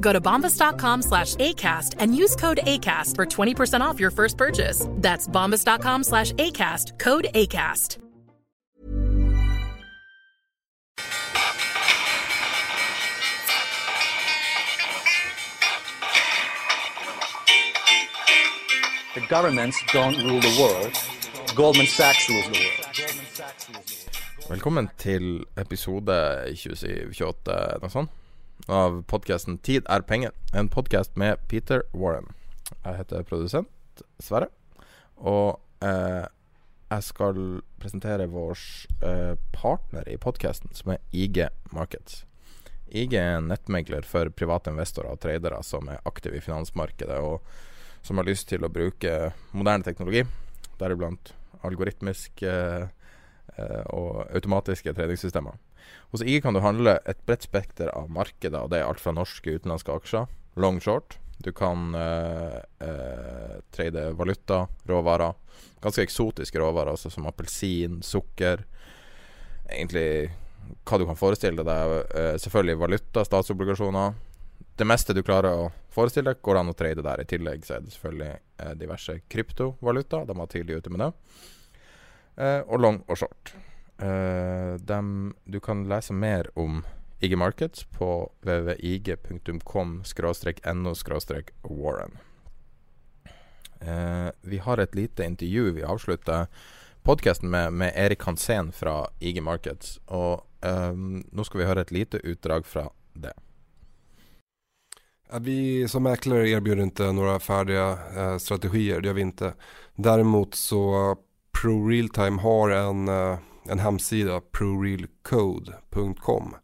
Go to bombas.com slash ACAST and use code ACAST for 20% off your first purchase. That's bombas.com slash ACAST, code ACAST. The governments don't rule the world. Goldman Sachs rules the world. Velkommen til episode 27-28, noe sånt, av podkasten 'Tid er penger'. En podkast med Peter Warren. Jeg heter produsent Sverre, og eh, jeg skal presentere vår eh, partner i podkasten, som er IG Markets. IG er en nettmegler for private investorer og tradere som er aktive i finansmarkedet, og som har lyst til å bruke moderne teknologi, deriblant algoritmisk eh, eh, og automatiske tradingsystemer. Hos IG kan du handle et bredt spekter av markeder, og det er alt fra norske og utenlandske aksjer, long short. Du kan eh, eh, trade valuta, råvarer. Ganske eksotiske råvarer, altså som appelsin, sukker. Egentlig hva du kan forestille deg. Eh, selvfølgelig valuta, statsobligasjoner. Det meste du klarer å forestille deg, går det an å trade der. I tillegg så er det selvfølgelig eh, diverse kryptovaluta. De var tidlig ute med det. Eh, og long og short. Eh, dem, du kan lese mer om IG Markets på www.ig.com no warren. Eh, vi har et lite intervju. Vi avslutter podkasten med, med Erik Hansen fra IG Markets. Og eh, nå skal vi høre et lite utdrag fra det. Vi som mäklare erbjuder inte några färdiga eh, strategier, det gör vi inte. Däremot så ProRealtime har en, eh, en hemsida, prorealcode.com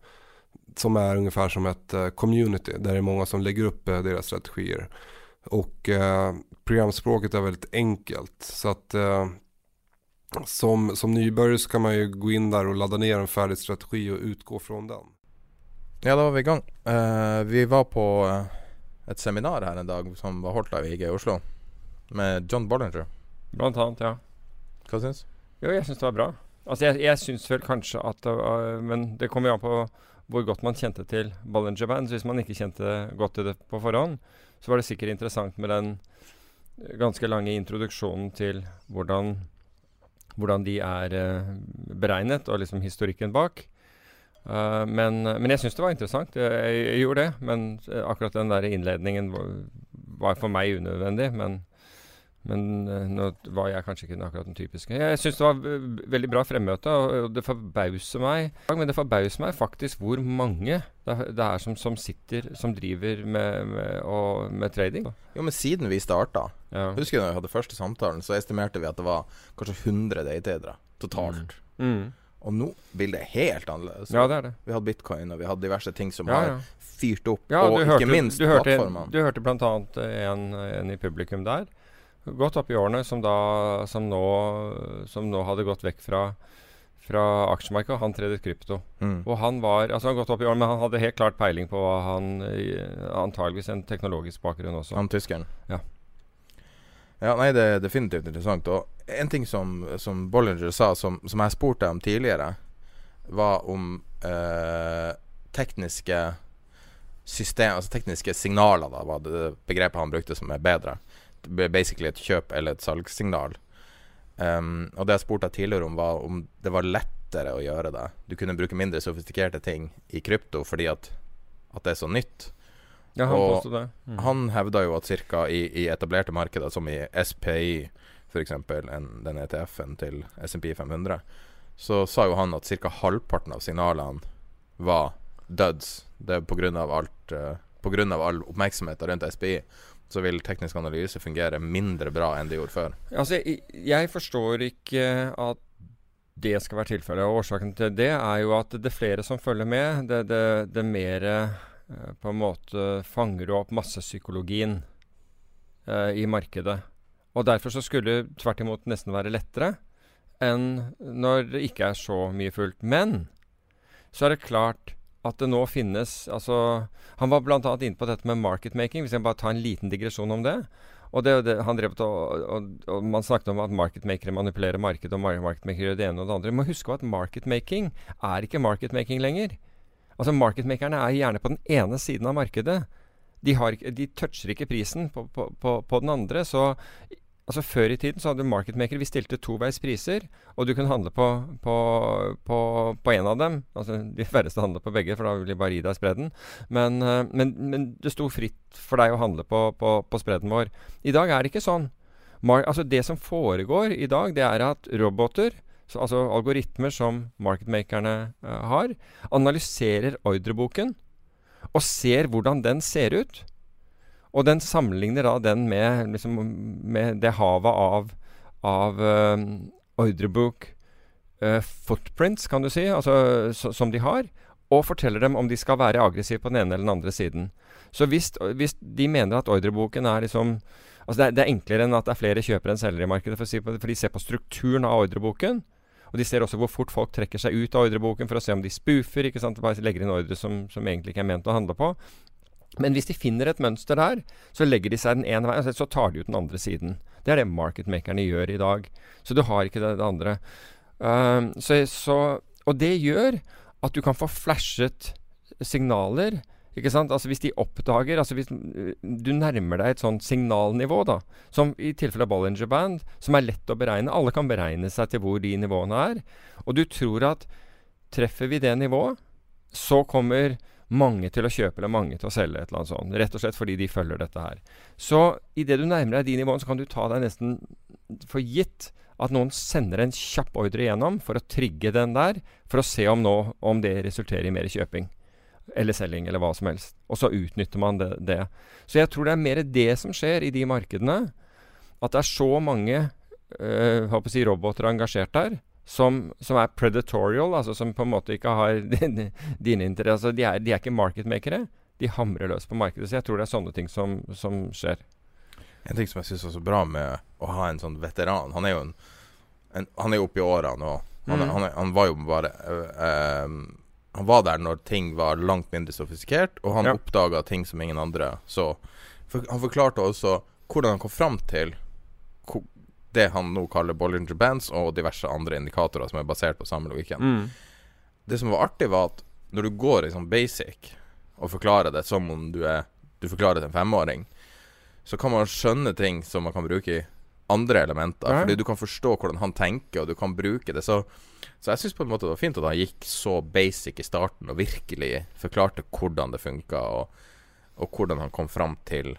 som är ungefär som ett eh, community där det är många som lägger upp eh, deras strategier. Och eh, programspråket är väldigt enkelt så att eh, som, som nybörjare så kan man ju gå in där och ladda ner en färdig strategi och utgå från den. Ja, da var vi i gang. Eh, vi var på et seminar her en dag som var holdt av IG i Oslo, med John Bollinger. Blant annet, ja. Hva syns Jo, jeg syns det var bra. Altså, jeg, jeg syns vel kanskje at uh, Men det kommer jo an på hvor godt man kjente til Ballinger Band. Så hvis man ikke kjente godt til det på forhånd, så var det sikkert interessant med den ganske lange introduksjonen til hvordan, hvordan de er uh, beregnet, og liksom historikken bak. Uh, men, men jeg syns det var interessant. Jeg, jeg, gjorde det. Men uh, akkurat den der innledningen var, var for meg unødvendig. Men, men uh, nå var jeg kanskje ikke akkurat den typiske. Jeg syns det var veldig bra fremmøte, og, det forbauser meg Men det forbauser meg faktisk hvor mange det er, som, som sitter Som driver med, med, og, med trading. Jo, men siden vi starta, Ja. husker du da vi hadde første samtalen, så estimerte vi at det var kanskje 100 daytradere totalt. Mm. Og nå vil det helt annerledes. ja, det er det. Vi hadde bitcoin, og vi hadde diverse ting som Ja, har fyrt opp, Ja, og du ikke hørte, minst du hørte, plattformene. Du hørte annet en, en i publikum der, godt opp i årene, som da som nå, som nå hadde gått vekk fra, fra aksjemarkedet. Han tredet krypto. Mm. Og han var altså han har gått opp i årene, men han hadde helt klart peiling på hva han eh, Antageligvis en teknologisk bakgrunn også. Han tyskeren. Ja. Ja, nei, det er definitivt interessant. Og en ting som, som Bollinger sa, som, som jeg spurte om tidligere, var om eh, tekniske system, altså tekniske signaler, da, var det begrepet han brukte som er bedre. Basically et kjøp eller et salgssignal. Um, og det jeg spurte deg tidligere om, var om det var lettere å gjøre det. Du kunne bruke mindre sofistikerte ting i krypto fordi at, at det er så nytt. Ja, han og det. Mm. Han hevda jo at cirka i, i etablerte markeder, som i SPI f.eks., den ETF-en til SMP 500, så sa jo han at ca. halvparten av signalene var duds. Det er av alt uh, På grunn av all oppmerksomheten rundt SPI så vil teknisk analyse fungere mindre bra enn det gjorde før. Altså, jeg, jeg forstår ikke at det skal være tilfellet. Og årsaken til det er jo at det er flere som følger med. Det, det, det mer eh, på en måte fanger du opp massepsykologien eh, i markedet. Og derfor så skulle det tvert imot nesten være lettere enn når det ikke er så mye fullt. Men så er det klart at det nå finnes altså, Han var bl.a. inne på dette med marketmaking. Hvis jeg bare tar en liten digresjon om det. Og det, det, han drev og, og, og, Man snakket om at marketmakere manipulerer markedet, og marketmakere gjør det ene og det andre. Man må huske at marketmaking er ikke marketmaking lenger. Altså Marketmakerne er gjerne på den ene siden av markedet. De, har, de toucher ikke prisen på, på, på, på den andre. Så Altså Før i tiden så hadde marketmaker Vi stilte toveis priser, og du kunne handle på, på, på, på en av dem. Altså De færreste handler på begge, for da vil de bare gi deg spredden. Men, eh, men, men, det sto fritt for deg å handle på, på spredden vår. I dag er det ikke sånn. Mar altså Det som foregår i dag, det er at roboter, så, altså algoritmer som marketmakerne uh, har, analyserer ordreboken og ser hvordan den ser ut. Og den sammenligner da den med, liksom, med det havet av, av uh, ordrebook uh, footprints, kan du si, altså, så, som de har, og forteller dem om de skal være aggressive på den ene eller den andre siden. Så hvis, hvis de mener at ordreboken er liksom Altså det er, det er, enklere enn at det er flere kjøpere enn selgere i markedet, for, si for, de ser på strukturen av ordreboken. Og de ser også hvor fort folk trekker seg ut av ordreboken for å se om de spoofer. ikke sant? Bare legger inn ordre som, som egentlig ikke er ment å handle på. Men hvis de finner et mønster der, så legger de seg den ene veien, så tar de ut den andre siden. Det er det marketmakerne gjør i dag. Så du har ikke det, det andre. Uh, så, så, og det gjør at du kan få flashet signaler. Ikke sant? Altså Hvis de oppdager altså Hvis du nærmer deg et sånt signalnivå, da, som i tilfelle Bollinger Band, som er lett å beregne Alle kan beregne seg til hvor de nivåene er. Og du tror at treffer vi det nivået, så kommer mange til å kjøpe eller mange til å selge. et eller annet sånt, Rett og slett fordi de følger dette her. Så idet du nærmer deg de nivåene, så kan du ta deg nesten for gitt at noen sender en kjapp ordre igjennom for å trigge den der, for å se om, nå, om det resulterer i mer kjøping. Eller selging, eller hva som helst. Og så utnytter man det, det. Så jeg tror det er mer det som skjer i de markedene. At det er så mange øh, si roboter engasjert der som, som, er predatorial, altså som på en måte ikke har dine interesser. De er, de er ikke marketmakere. De hamrer løs på markedet. Så jeg tror det er sånne ting som, som skjer. En ting som jeg syns er så bra med å ha en sånn veteran Han er jo en, en Han er jo oppe i årene nå. Han, mm. han, han, var jo bare øh, Han var der når ting var langt mindre sofistikert, og han ja. oppdaga ting som ingen andre så. For, han forklarte også hvordan han kom fram til det han nå kaller Bollinger Bands, og diverse andre indikatorer som er basert på samme logikken. Mm. Det som var artig, var at når du går i sånn basic og forklarer det som om du er Du forklarer til en femåring, så kan man skjønne ting som man kan bruke i andre elementer. Ja. Fordi du kan forstå hvordan han tenker, og du kan bruke det. Så, så jeg syns på en måte det var fint at han gikk så basic i starten, og virkelig forklarte hvordan det funka, og, og hvordan han kom fram til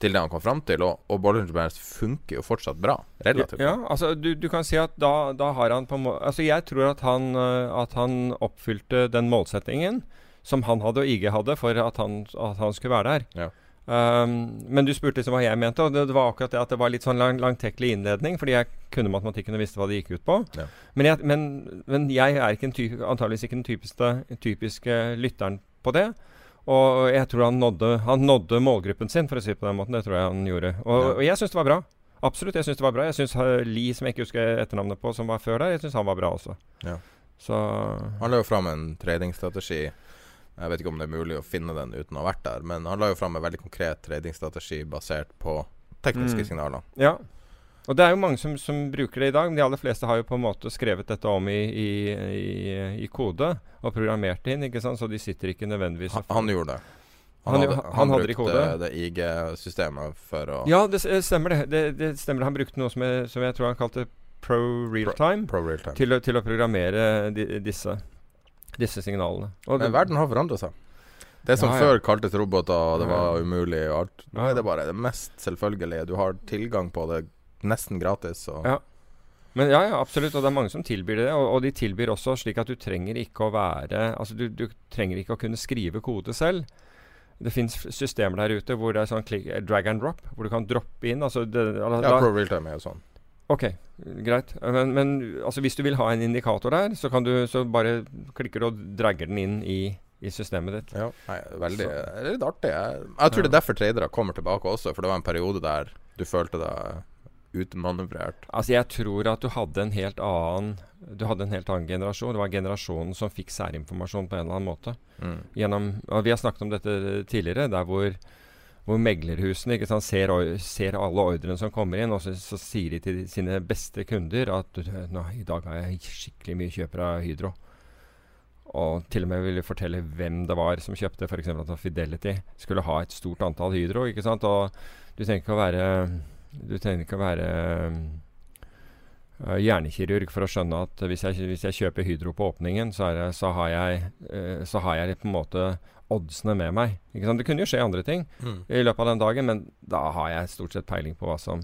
til det han kom fram til, og, og Bands funker jo fortsatt bra. Relativt. Ja, altså du, du, kan si at da, da har han på Altså jeg tror at han, eh, at han, oppfylte den målsettingen som han hadde og IG hadde for at han, at han skulle være der. Ja. Um, men du spurte liksom hva jeg mente, og det, det, var akkurat det at det var litt sånn lang, langtekkelig innledning, fordi jeg kunne matematikken og visste hva det gikk ut på. Ja. Men, jeg, men, men, jeg er ikke en antageligvis ikke den typiske, typiske lytteren på det. Og jeg tror han nådde, han nådde, målgruppen sin, for å si det på den måten. Det tror jeg han gjorde. Og, ja. og jeg syns det var bra. Absolutt, jeg syns det var bra. Jeg syns Lee, som jeg ikke husker etternavnet på, som var før der, jeg syns han var bra også. Ja. Så Han la jo fram en tradingstrategi. Jeg vet ikke om det er mulig å finne den uten å ha vært der, men han la jo fram en veldig konkret tradingstrategi basert på tekniske mm. signaler. Ja, og det er jo mange som, som, bruker det i dag, men de aller fleste har jo på en måte skrevet dette om i, i, i, i kode og programmert det inn, ikke sant? så de sitter ikke nødvendigvis Han, han gjorde det. Han, han, hadde, han, han brukte det IG-systemet for å Ja, det stemmer det. det. det, stemmer. Han brukte noe som jeg, som jeg tror han kalte pro realtime, pro, pro real til, til, å programmere di, disse, disse signalene. Og Men verden har forandret seg. Det som ja, ja. før kaltes roboter, det var umulig og alt. Nå er det bare det mest selvfølgelige. Du har tilgang på det nesten gratis. ja. Men ja, ja, absolutt. Og det er mange som tilbyr det. Og, og de tilbyr også slik at du trenger ikke å være Altså, du, du trenger ikke å kunne skrive kode selv. Det fins systemer der ute hvor det er sånn click, drag and drop, hvor du kan droppe inn. Altså det, da, Ja, Pro Realtime er jo sånn. Ok, greit. Men, men altså, hvis du vil ha en indikator der, så, kan du, så bare klikker du og dragger den inn i, i systemet ditt. Ja, nei, veldig det er litt artig. Jeg, jeg tror det er derfor tradere kommer tilbake også, for det var en periode der du følte deg utmanøvrert. Altså Jeg tror at du hadde en helt annen Du hadde en helt annen generasjon. Det var generasjonen som fikk særinformasjon på en eller annen måte. Mm. Gjennom, og Vi har snakket om dette tidligere, der hvor, hvor meglerhusene ikke sant, ser, ser alle ordrene som kommer inn, og så, så sier de til sine beste kunder at nå, i dag har jeg skikkelig mye kjøpere av Hydro. Og til og med ville fortelle hvem det var som kjøpte f.eks. at Fidelity skulle ha et stort antall Hydro. ikke sant? Og du trenger ikke å være Du trenger ikke å være uh, hjernekirurg for å skjønne at hvis jeg, hvis jeg kjøper Hydro på åpningen, så, er det, så, har jeg, uh, så har jeg på en måte oddsene med meg. Det kunne jo skje andre ting Mm. i løpet av den dagen, men da har jeg stort sett peiling på hva som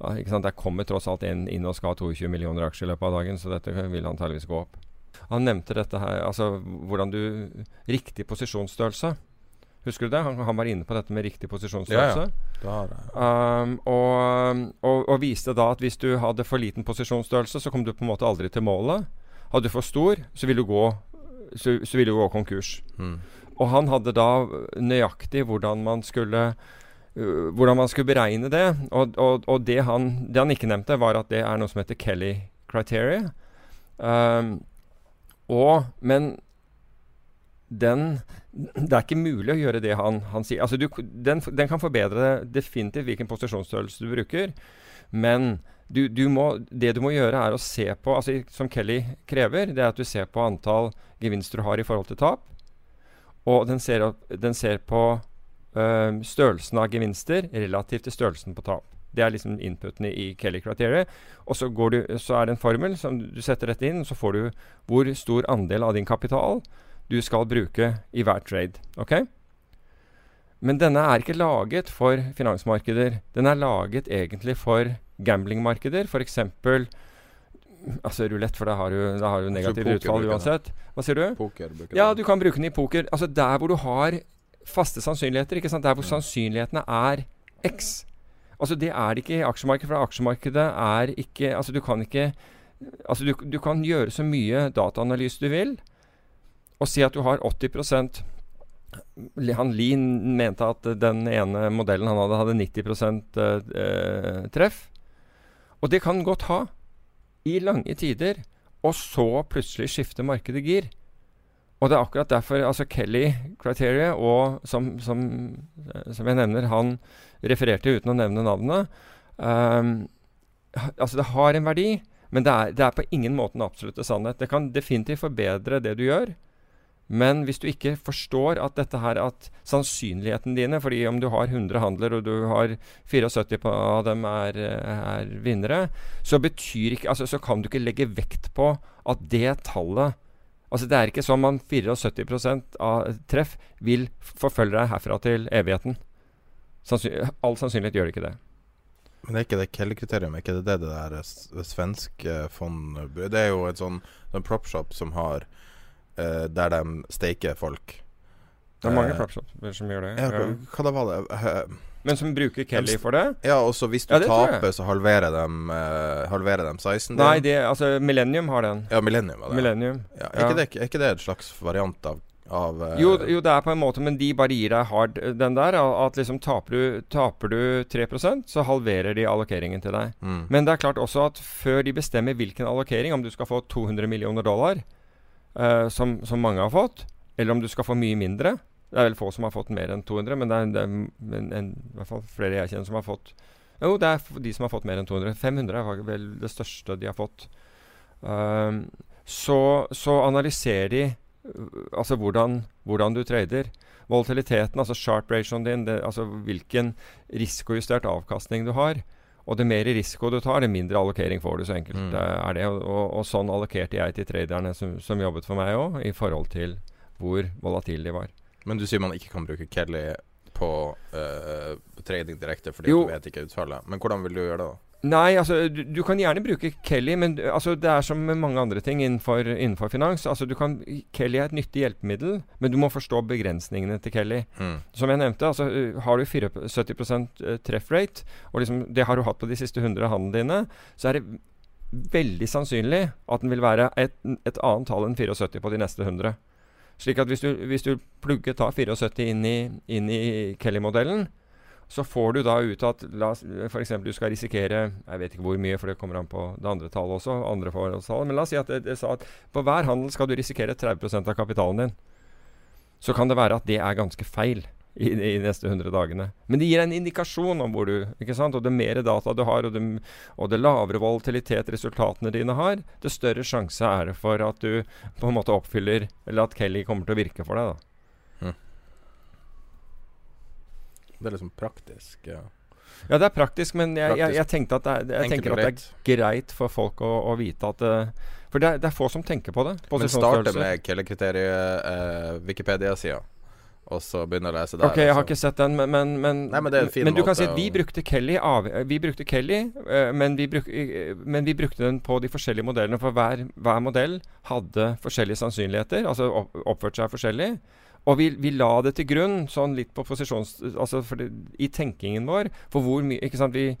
ja, ikke sant? Der kommer tross alt en inn og skal ha 22 millioner aksjer i løpet av dagen, så dette vil antageligvis gå opp. Han nevnte dette her, altså hvordan du Riktig posisjonsstørrelse. Husker du det? Han, han var inne på dette med riktig posisjonsstørrelse. Ja, ja. Um, og, og, og viste da at hvis du hadde for liten posisjonsstørrelse, så kom du på en måte aldri til målet. Hadde du for stor, så ville du gå, så, så ville du gå konkurs. mm. Og han hadde da nøyaktig hvordan man skulle øh, hvordan man skulle beregne det. Og, og det, han, det han ikke nevnte, var at det er noe som heter Kelly criteria. Um, og, men den Det er ikke mulig å gjøre det han, han sier. Altså du, den, den kan forbedre definitivt hvilken posisjonsstørrelse du bruker, men du, du må, det du må gjøre, er å se på altså Som Kelly krever, det er at du ser på antall gevinster du har i forhold til tap. Og den ser, den ser på øh, størrelsen av gevinster relativt til størrelsen på tap. Det er liksom inputene i Kelly Criteria. Og så, du, så er det en formel som du setter dette inn, så får du hvor stor andel av din kapital du skal bruke i hver trade. Ok? Men denne er ikke laget for finansmarkeder. Den er laget egentlig for gamblingmarkeder. F.eks. Altså rulett, for da har du, da har du negativt utfall uansett. Hva sier du? Poker Ja, du kan bruke den i poker. Altså der hvor du har faste sannsynligheter. ikke sant? Der hvor sannsynlighetene er X. Altså Det er det ikke i aksjemarkedet, for aksjemarkedet er ikke Altså du kan ikke Altså du, du kan gjøre så mye dataanalyse du vil, og si at du har 80 Li- Han Lien mente at den ene modellen han hadde, hadde 90 eh, eh, treff. Og det kan den godt ha i lange tider, og så plutselig skifter markedet gir. Og det er akkurat derfor altså Kelly Criteria, og som, som, eh, som jeg nevner, han refererte uten å nevne navnet um, Altså, det har en verdi, men det er, det er på ingen måte en absolutte sannhet. Det kan definitivt forbedre det du gjør. Men hvis du ikke forstår at dette her at sannsynligheten dine fordi om du har 100 handler og du har 74 av dem er, er vinnere, så ikke Altså så kan du ikke legge vekt på at det tallet Altså Det er ikke som om 74 av treff vil forfølge deg herfra til evigheten. Sannsyn all sannsynlighet gjør det ikke det. Men det er ikke det Kelly-kriterium, er ikke det det det der svenske fond Det er jo et sånn, prop propshop som har eh, Der de steiker folk. Det er mange Eh, propshops som gjør det. Ja, Ja. hva, hva da var det? Eh, Men som bruker Kelly for det? Ja, og så hvis du Ja, taper, så halverer de, uh, halverer de sizen din. Nei, det, altså Millennium har den. Ja, Millennium var det. Millennium. Ja, er, Ja. Ikke det, er ikke det en slags variant av, av uh, Jo, jo, det er på en måte, men de bare gir deg hard den der. At liksom taper du, taper du 3% så halverer de allokeringen til deg. mm. Men det er klart også at før de bestemmer hvilken allokering, om du skal få 200 millioner dollar, eh, som, som mange har fått, eller om du skal få mye mindre Det er vel få som har fått mer enn 200, men det er, det er en, en, i hvert fall flere jeg kjenner som har fått Jo, det er de som har fått mer enn 200. 500 er vel det største de har fått. Um, så, så analyserer de uh, altså hvordan, hvordan du trader. Volatiliteten, altså sharp ratioen din, det, altså hvilken risikojustert avkastning du har. Og det mer risiko du tar, det mindre allokering får du. Så enkelt Mm. er det. Og, og, og sånn allokerte jeg til traderne som, som jobbet for meg òg, i forhold til hvor volatile de var. Men du sier man ikke kan bruke Kelly på uh, trading direkte fordi Jo. du vet ikke utfallet. Men hvordan vil du gjøre det, da? Nei, altså du, du, kan gjerne bruke Kelly, men altså, det er som med mange andre ting innenfor, innenfor finans. Altså, du kan, Kelly er et nyttig hjelpemiddel, men du må forstå begrensningene til Kelly. Mm. Som jeg nevnte, altså, har du 74 eh, treffrate, og liksom, det har du hatt på de siste 100 handlene dine, så er det veldig sannsynlig at den vil være et, et annet tall enn 74 på de neste 100. Slik at hvis du, hvis du plugger tar 74 inn i, inn i Kelly-modellen, så får du da ut at la f.eks. du skal risikere Jeg vet ikke hvor mye, for det kommer an på det andre tallet også. andre forholdstallet, Men la oss si at det sa at på hver handel skal du risikere 30% av kapitalen din. Så kan det være at det er ganske feil i, de neste 100 dagene. Men det gir en indikasjon om hvor du ikke sant? Og det mer data du har, og det, og det lavere volatilitet resultatene dine har, det større sjanse er det for at du på en måte oppfyller Eller at Kelly kommer til å virke for deg. da Det er liksom praktisk. Ja. Ja, det er praktisk, men jeg, praktisk. jeg, jeg tenkte at det er, tenker at det er greit for folk å, å vite at uh, For det er, det er, få som tenker på det. Men starte med Kelle-kriteriet, uh, Wikipedia-sida. Og så begynne å lese der. Ok, Jeg har ikke sett den, men, men, men, Nei, men, men du kan si at vi brukte Kelly, av, vi brukte Kelly uh, men, vi bruk, men, vi brukte den på de forskjellige modellene. For hver, hver modell hadde forskjellige sannsynligheter, altså opp, oppførte seg forskjellig. Og vi, vi, la det til grunn, sånn litt på posisjons... Altså det, i tenkingen vår. For hvor mye Ikke sant. Vi,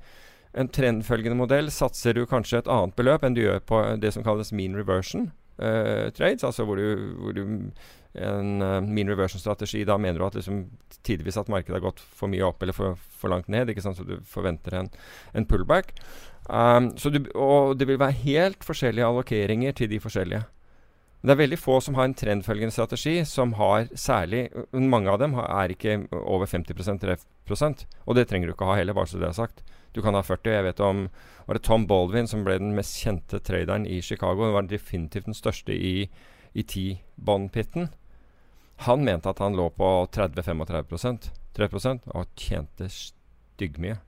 en trendfølgende modell satser du kanskje et annet beløp enn du gjør på det som kalles mean reversion uh, trades. Altså hvor du, hvor du En uh, mean reversion-strategi, da mener du at liksom tidvis at markedet har gått for mye opp eller for, for langt ned. ikke sant, Så du forventer en, en pullback. Um, du, og det vil være helt forskjellige allokeringer til de forskjellige. Det er veldig få som har en trendfølgende strategi, som har særlig Mange av dem er ikke over 50% treffprosent. Og det trenger du ikke ha heller, bare så det er sagt. Du kan ha 40. Jeg vet om var det Tom Baldwin som ble den mest kjente traderen i Chicago. Han var definitivt den største i, i T-bond-pitten. Han mente at han lå på 30-35 3% og tjente styggmye.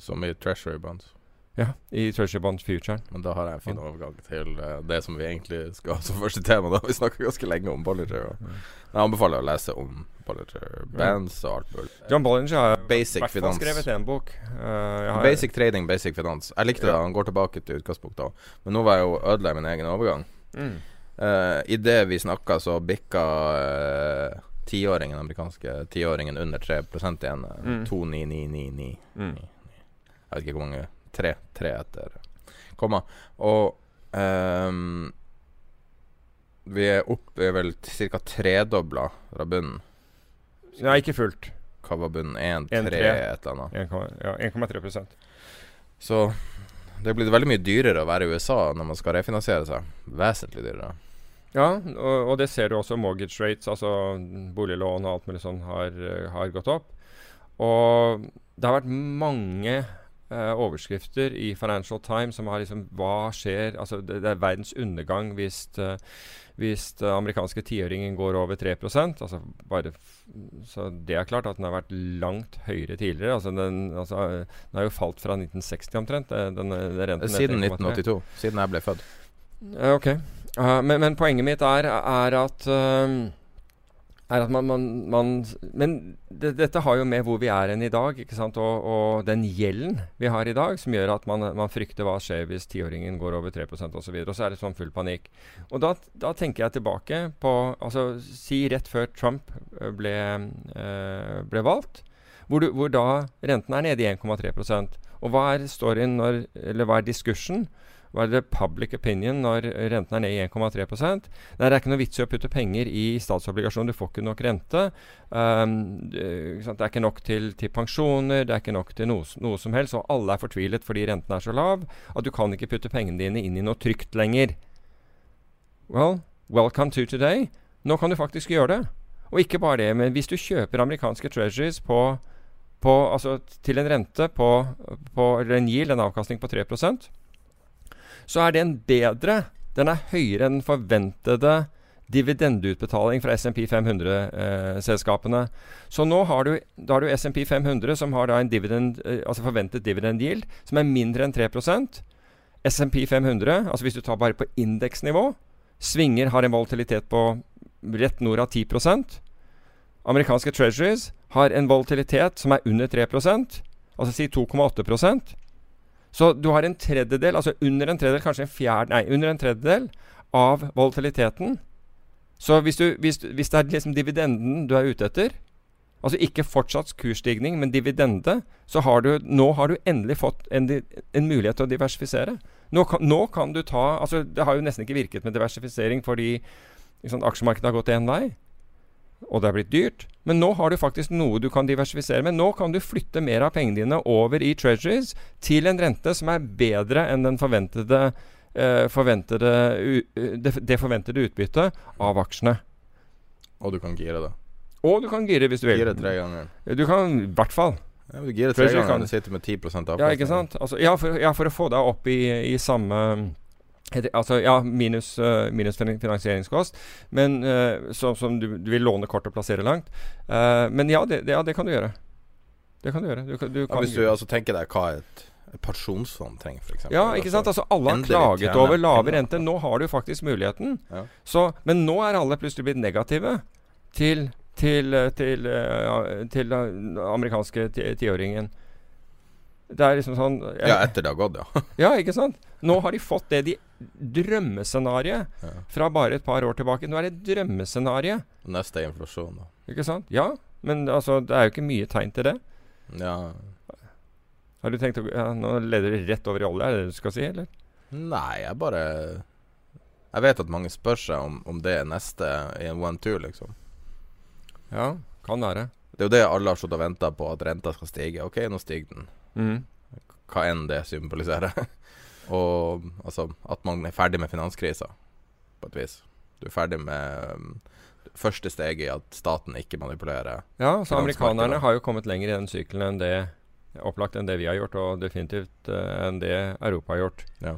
Som i Treasury Bonds? Ja, i Treasure Bond Future. Men da har jeg en fin overgang til uh, det som vi egentlig skal ha som første tema. Da Vi snakka ganske lenge om Bollinger. Og jeg anbefaler å lese om Bollinger Bands og alt mulig. John Bollinger har basic finans. skrevet en bok. Uh, basic trading, basic finans. Jeg likte det. Han går tilbake til utgangspunktet. Men nå var jeg jo ødela min egen overgang. Mm. Uh, Idet vi snakka, så bikka uh, tiåringen, amerikanske tiåringen under 3 igjen. Mm. 29999. Mm. Jeg vet ikke hvor mange tre, tre etter komma. Og um, vi er oppe er vel ca. tredobla fra bunnen. Nei, ikke fullt. Hva var bunnen? 1-3 et eller annet? 1,3% Så det blir veldig mye dyrere å være i USA når man skal refinansiere seg. Vesentlig dyrere. Ja, og, og det ser du også. Mortgage rates, altså boliglån og alt mulig sånn, har, har gått opp. Og det har vært mange uh, overskrifter i Financial Times som har liksom Hva skjer? Altså, det, det er verdens undergang hvis, uh, hvis uh, amerikanske tiåringen går over 3% altså bare Så det er klart at den har vært langt høyere tidligere. Altså den, altså, den har jo falt fra 1960 omtrent. Den, den Siden 1982. Siden jeg ble født. ok. Men, men, poenget mitt er, er at er at man, man, man Men det, dette har jo med hvor vi er enn i dag, ikke sant? Og, og, den gjelden vi har i dag, som gjør at man, man frykter hva skjer hvis tiåringen går over 3 osv. Og, så videre, og så er det sånn full panikk. Og da, da, tenker jeg tilbake på altså Si rett før Trump eh, ble, øh, ble valgt, hvor, du, hvor, da renten er nede i 1,3% Og hva er storyen når Eller hva er diskursen? Hva er det public opinion når renten er ned i 1,3 Nei, Det er ikke noe vits i å putte penger i statsobligasjoner. Du får ikke nok rente. Um, det er ikke nok til, til, pensjoner, det er ikke nok til noe, noe, som helst. Og alle er fortvilet fordi renten er så lav at du kan ikke putte pengene dine inn i noe trygt lenger. Well, welcome to today. Nå kan du faktisk gjøre det. Og ikke bare det, men hvis du kjøper amerikanske treasuries på, på, altså til en rente på, på eller en yield, en avkastning på 3 så er den bedre. Den er høyere enn forventede dividendeutbetaling fra SMP 500-selskapene. Eh, så nå har du, har du SMP 500 som har en dividend, eh, altså forventet dividend yield som er mindre enn 3% SMP 500, altså hvis du tar bare på indeksnivå, svinger har en volatilitet på rett nord av 10% Amerikanske treasuries har en volatilitet som er under 3% altså si 2,8 Så du har en tredjedel, altså under en tredjedel, kanskje en fjerde Nei, under en tredjedel av volatiliteten. Så hvis, du, hvis, hvis det er liksom dividenden du er ute etter, altså ikke fortsatt kursstigning, men dividende, så har du nå har du endelig fått en, en mulighet til å diversifisere. Nå kan, nå kan, du ta altså Det har jo nesten ikke virket med diversifisering fordi liksom, aksjemarkedet har gått én vei, og det er blitt dyrt. Men nå har du faktisk noe du kan diversifisere med. Nå kan du flytte mer av pengene dine over i treasuries til en rente som er bedre enn den forventede eh, forventede, det, det, forventede utbyttet av aksjene. Og du kan gire da. Og du kan gire hvis du vil. Gire tre ganger. Du kan i hvert fall. Ja, du girer tre ganger kan... du sitter med 10% avkastning. Ja, ikke sant? Altså, ja, for, ja, for, å få deg opp i, i samme Altså, ja, minus, uh, minus finansieringskost, men uh, som, som du, du, vil låne kort og plassere langt. Uh, men ja det, det, ja det, kan du gjøre. Det kan du gjøre. Du, du ja, hvis du altså tenker deg hva et pensjonsfond trenger, f.eks. Ja, ikke sant. Altså, alle har klaget over lave renter. Nå har du faktisk muligheten. Ja. Så, men nå er alle plutselig blitt negative til, til, til, til den amerikanske tiåringen. Det er liksom sånn Ja, etter det har gått, ja. ja, ikke sant. Nå har de fått det de drømmescenarioet ja. fra bare et par år tilbake. Nå er det drømmescenarioet. Neste er inflasjon, da. Ikke sant. Ja, men altså, det er jo ikke mye tegn til det. Ja har du tenkt å ja, Nå leder det rett over i olje, er det det du skal si, eller? Nei, jeg bare Jeg vet at mange spør seg om, om det er neste i en one-two, liksom. Ja, kan være. Det er jo det alle har stått og venta på, at renta skal stige. Ok, nå stiger den. Mm. Hva enn det symboliserer. og altså at man er ferdig med finanskrisa, på et vis. Du er ferdig med um, første steget i at staten ikke manipulerer. Ja, så amerikanerne har jo kommet lenger i den sykelen enn det opplagt enn det vi har gjort, og definitivt uh, enn det Europa har gjort. Ja.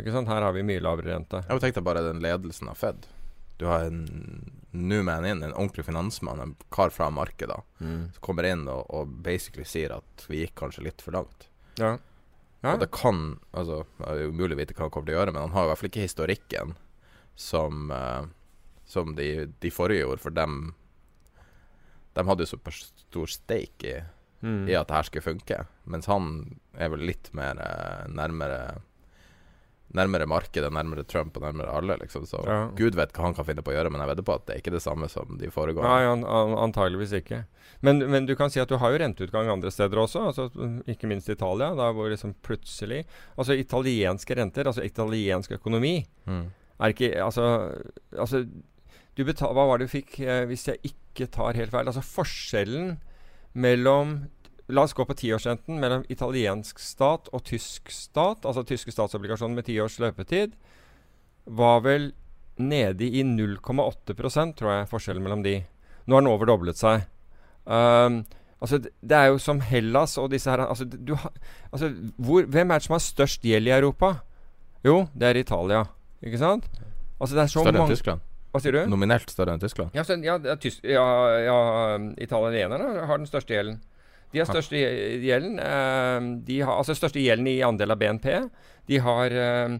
Ikke sant? Her har vi mye lavere rente. Jeg tenkte bare den ledelsen av Fed. Du har en new man in, en ordentlig finansmann, en kar fra markedet, mm. som kommer inn og, og, basically sier at vi gikk kanskje litt for langt. Ja. Ja. Og det kan Altså, det er umulig å vite hva han kommer til å gjøre, men han har i hvert fall ikke historikken som, uh, som de, de, forrige gjorde, for dem De hadde jo så stor stake i mm. i at det her skulle funke. Mens han er vel litt mer uh, nærmere Nærmere markedet, nærmere Trump og nærmere alle, liksom. Så ja. gud vet hva han kan finne på å gjøre, men jeg vedder på at det er ikke det samme som de foregående. Nei, an, an, antageligvis ikke. Men, men, du kan si at du har jo renteutgang andre steder også, altså, ikke minst i Italia, da hvor liksom plutselig Altså italienske renter, altså italiensk økonomi, mm. er ikke Altså, altså du betal, Hva var det du fikk, eh, hvis jeg ikke tar helt feil? Altså forskjellen mellom La oss gå på tiårsrenten mellom italiensk stat og tysk stat, altså tyske statsobligasjoner med ti års løpetid, var vel nede i 0,8% tror jeg, forskjellen mellom de. Nå har den overdoblet seg. Um, altså, det er jo som Hellas og disse her altså, du, altså, hvor, Hvem er det som har størst gjeld i Europa? Jo, det er Italia. Ikke sant? Altså, det er så Større enn Tyskland? Hva sier du? Nominelt større enn Tyskland? Ja, så, ja, ja, ja italienerne har den største gjelden. De har største gjelden. Eh, de har, altså største gjelden i andel av BNP. De har eh,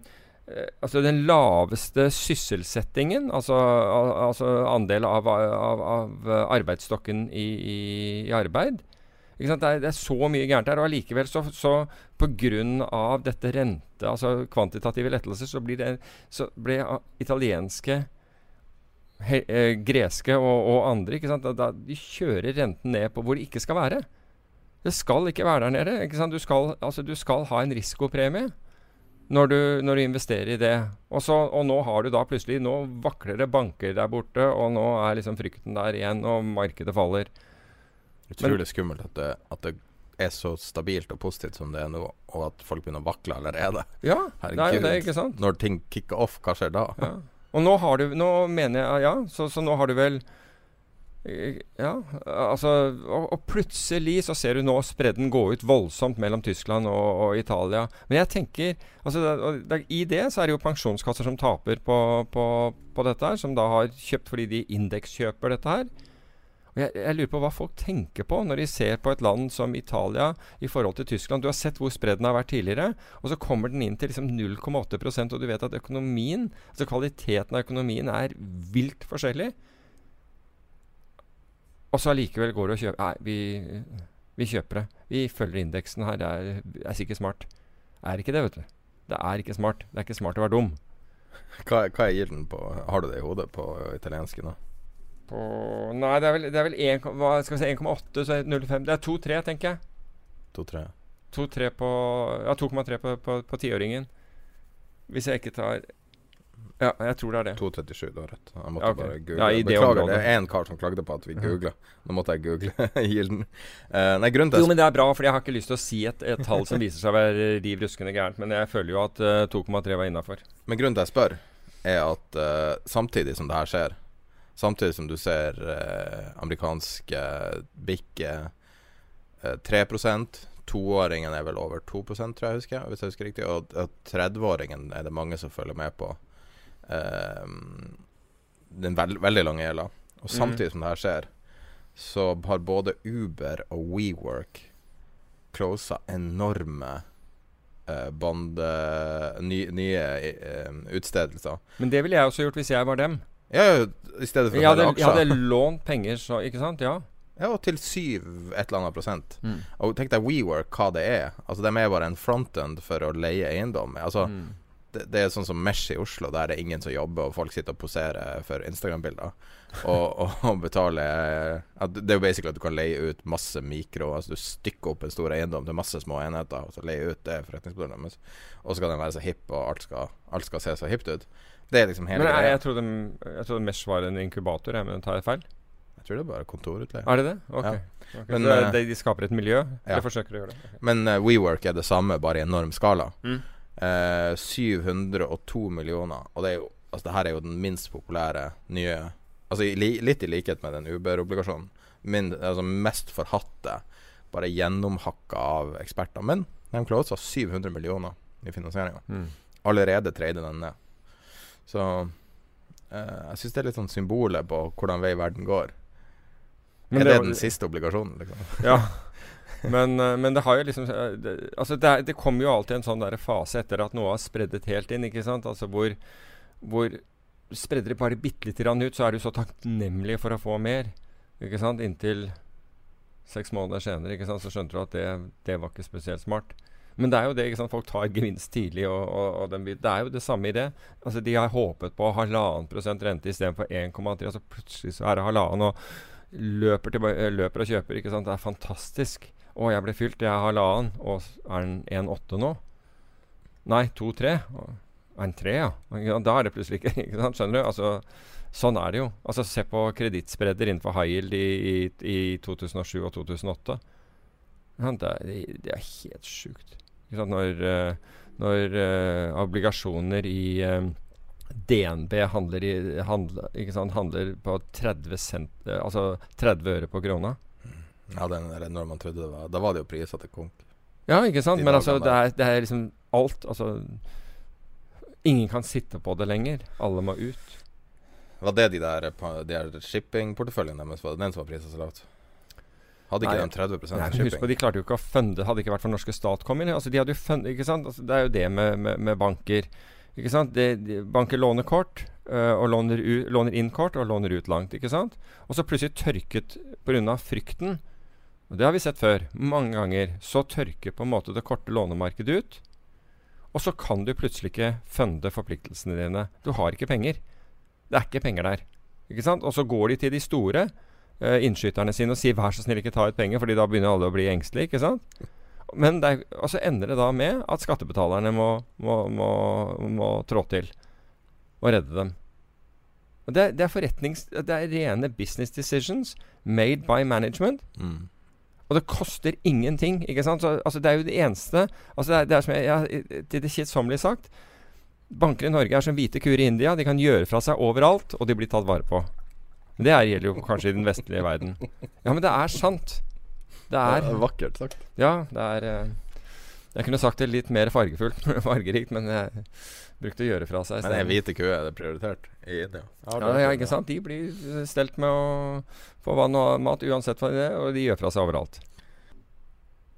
altså den laveste sysselsettingen, altså, al altså andel av, av, av arbeidsstokken i, i, i arbeid. Det er, det, er, så mye gærent her. Og allikevel, så, så pga. dette rente, altså kvantitative lettelser, så, blir det, så ble italienske he, eh, greske og, og, andre? Da, da, de kjører renten ned på hvor det ikke skal være. Det skal ikke være der nede. ikke sant? Du skal, altså, du skal ha en risikopremie når du, når du investerer i det. Og, så, og, nå har du da plutselig Nå vakler det banker der borte, og nå er liksom frykten der igjen, og markedet faller. Utrolig skummelt at det, at det er så stabilt og positivt som det er nå, og at folk begynner å vakle allerede. Ja, Herregud, det er jo det, ikke sant? Når ting kicker off, hva skjer da? Ja. Og nå har du Nå mener jeg Ja, så, så nå har du vel ja, altså og, og, plutselig så ser du nå spredden gå ut voldsomt mellom Tyskland og, og Italia. Men jeg tenker altså da, da, I det så er det jo pensjonskasser som taper på, på, på dette her, som da har kjøpt fordi de indekskjøper dette her. Jeg, jeg, lurer på hva folk tenker på når de ser på et land som Italia i forhold til Tyskland. Du har sett hvor spredden har vært tidligere, og så kommer den inn til liksom 0,8% og du vet at økonomien, altså kvaliteten av økonomien er vilt forskjellig. Og så allikevel går det og kjøper Nei, vi, vi, kjøper det. Vi følger indeksen her. Det er, er sikkert smart. er ikke det, vet du. Det er ikke smart. Det er ikke smart å være dum. Hva, hva er gilden på Har du det i hodet på italienske nå? På Nei, det er vel, det er vel 1, hva skal vi si, 1,8, så er det 0,5 Det er 2,3, tenker jeg. 2-3? 2,3 på Ja, 2,3 på, på, på tiåringen. Hvis jeg ikke tar Ja, jeg tror det er det. 2,37, du har rett. Jeg måtte okay. bare google. Ja, det Beklager, området. det er en kar som klagde på at vi googla. Nå måtte jeg google gilden. Uh, nei, grunnen til Jo, men det er bra, for jeg har ikke lyst til å si et, et tall som viser seg å være riv ruskende gærent. Men jeg føler jo at uh, 2,3 var innafor. Men grunnen til jeg spør, er at uh, samtidig som det her skjer, samtidig som du ser eh, amerikanske bikke eh, 3 Toåringen er vel over 2% tror jeg husker, hvis jeg husker riktig. Og 30-åringen er det mange som følger med på. Eh, den veld, veldig lange gjelda. Og samtidig som det her skjer, så har både Uber og WeWork closa enorme eh, bande... Ny, nye eh, utstedelser. Men det ville jeg også gjort hvis jeg var dem. Ja, i stedet for Jeg hadde, aksjer. jeg hadde lånt penger, så Ikke sant? Ja. Ja, og til syv et eller annet prosent. Mm. Og tenk deg WeWork, hva det er. Altså, De er bare en frontend for å leie eiendom. Altså, Mm. Det, det er sånn som Mesh i Oslo, der det er ingen som jobber, og folk sitter og poserer for Instagram-bilder. Og, og, og betaler ja, Det er jo basically at du kan leie ut masse mikro Altså Du stykker opp en stor eiendom til masse små enheter, og så leie ut det forretningsmodellen deres. Og så skal den være så hipp, og alt skal, alt skal se så hipt ut. Det er liksom hele Men jeg, greia. jeg, trodde, jeg trodde Mesh var en inkubator, jeg, men tar jeg feil? Jeg tror det er bare kontorutleie. Er det det? Ok. Ja. okay. Men, så eh, de, de skaper et miljø? ja. Eller forsøker å gjøre det? Okay. Men uh, WeWork er det samme, bare i enorm skala. Mm. Eh, 702 millioner. Og det er jo Altså, det her er jo den minst populære nye Altså li, litt i likhet med den Uber-obligasjonen. Altså mest forhatte, bare gjennomhakka av eksperter. Men de closa 700 millioner i finansieringa. Mm. Allerede treide den ned. Så eh, jeg syns det er litt sånn symbolet på hvordan vei verden går. Men er det, var- den siste obligasjonen, liksom? Ja. Men, eh, men det har jo liksom eh, det, Altså det, det kommer jo alltid en sånn der fase etter at noe har spreddet helt inn, ikke sant? Altså hvor, hvor Spredder det bare bitte lite grann ut, så er du så takknemlig for å få mer. Ikke sant? Inntil seks måneder senere ikke sant? så skjønte du at det, det var ikke spesielt smart. Men det er jo det, ikke sant? folk tar gevinst tidlig, og, og, og den, det er jo det samme i det. Altså De har håpet på halvannen prosent rente istedenfor 1,3, og så plutselig så er det halvannen. og løper, eh, løper og kjøper. ikke sant? Det er fantastisk. Å, jeg ble fylt. Jeg er halvannen. Og er den 1,8 nå? Nei, 2,3. Å, Er den 3, ja? Da er det plutselig ikke ikke sant? Skjønner du? Altså, sånn er det jo. Altså, Se på kredittspredder innenfor high yield i, i, i 2007 og 2008. Ja, det, er, det er helt sjukt. Når, eh, når uh, obligasjoner i um, DNB handler, i, handler, handler på 30 cent, eh, altså 30 øre på krona. Ja, den, der når man trodde det var Da var det jo priser til konk. Ja, ikke sant? De Men altså, det er, det er liksom alt Altså Ingen kan sitte på det lenger. Alle må ut. Var det de der, de der shippingporteføljen deres? Var det den som var prisa så lavt? Hadde ikke Nei, de 30 Nei, shipping? husk på. De klarte jo ikke å funde Hadde ikke vært for norske stat kom inn. Altså, de hadde jo fund, ikke sant? Altså, det er jo det med, med, med banker. Ikke sant? De, de, banker låner kort, øh, og låner, u, låner inn kort og låner ut langt. ikke sant? Og så plutselig tørket pga. frykten. Og det har vi sett før. Mange ganger. Så tørker på en måte det korte lånemarkedet ut. Og så kan du plutselig ikke funde forpliktelsene dine. Du har ikke penger. Det er ikke penger der. Ikke sant? Og så går de til de store uh, innskyterne sine og sier 'vær så snill, ikke ta ut penger', fordi da begynner alle å bli engstelige. ikke sant? Men det er, og så ender det da med at skattebetalerne må, må, må, må trå til og redde dem. Og det, det er forretnings... Det er rene business decisions made by management. Mm. Og det koster ingenting. ikke sant? Så, altså, det er jo det eneste altså, det, er, det er som jeg, jeg, Til det kjedsommelige sagt Banker i Norge er som hvite kuer i India. De kan gjøre fra seg overalt, og de blir tatt vare på. Men Det er, gjelder jo kanskje i den vestlige verden. Ja, men det er sant. Det er Vakkert sagt. Ja, det er eh, Jeg kunne sagt det litt mer fargefullt, fargerikt, men jeg brukte å gjøre fra seg. Men stedet. hvite kuer er det prioritert i India? Ja, ja, ikke sant? De blir stelt med å få vann og mat uansett hva det er, og de gjør fra seg overalt.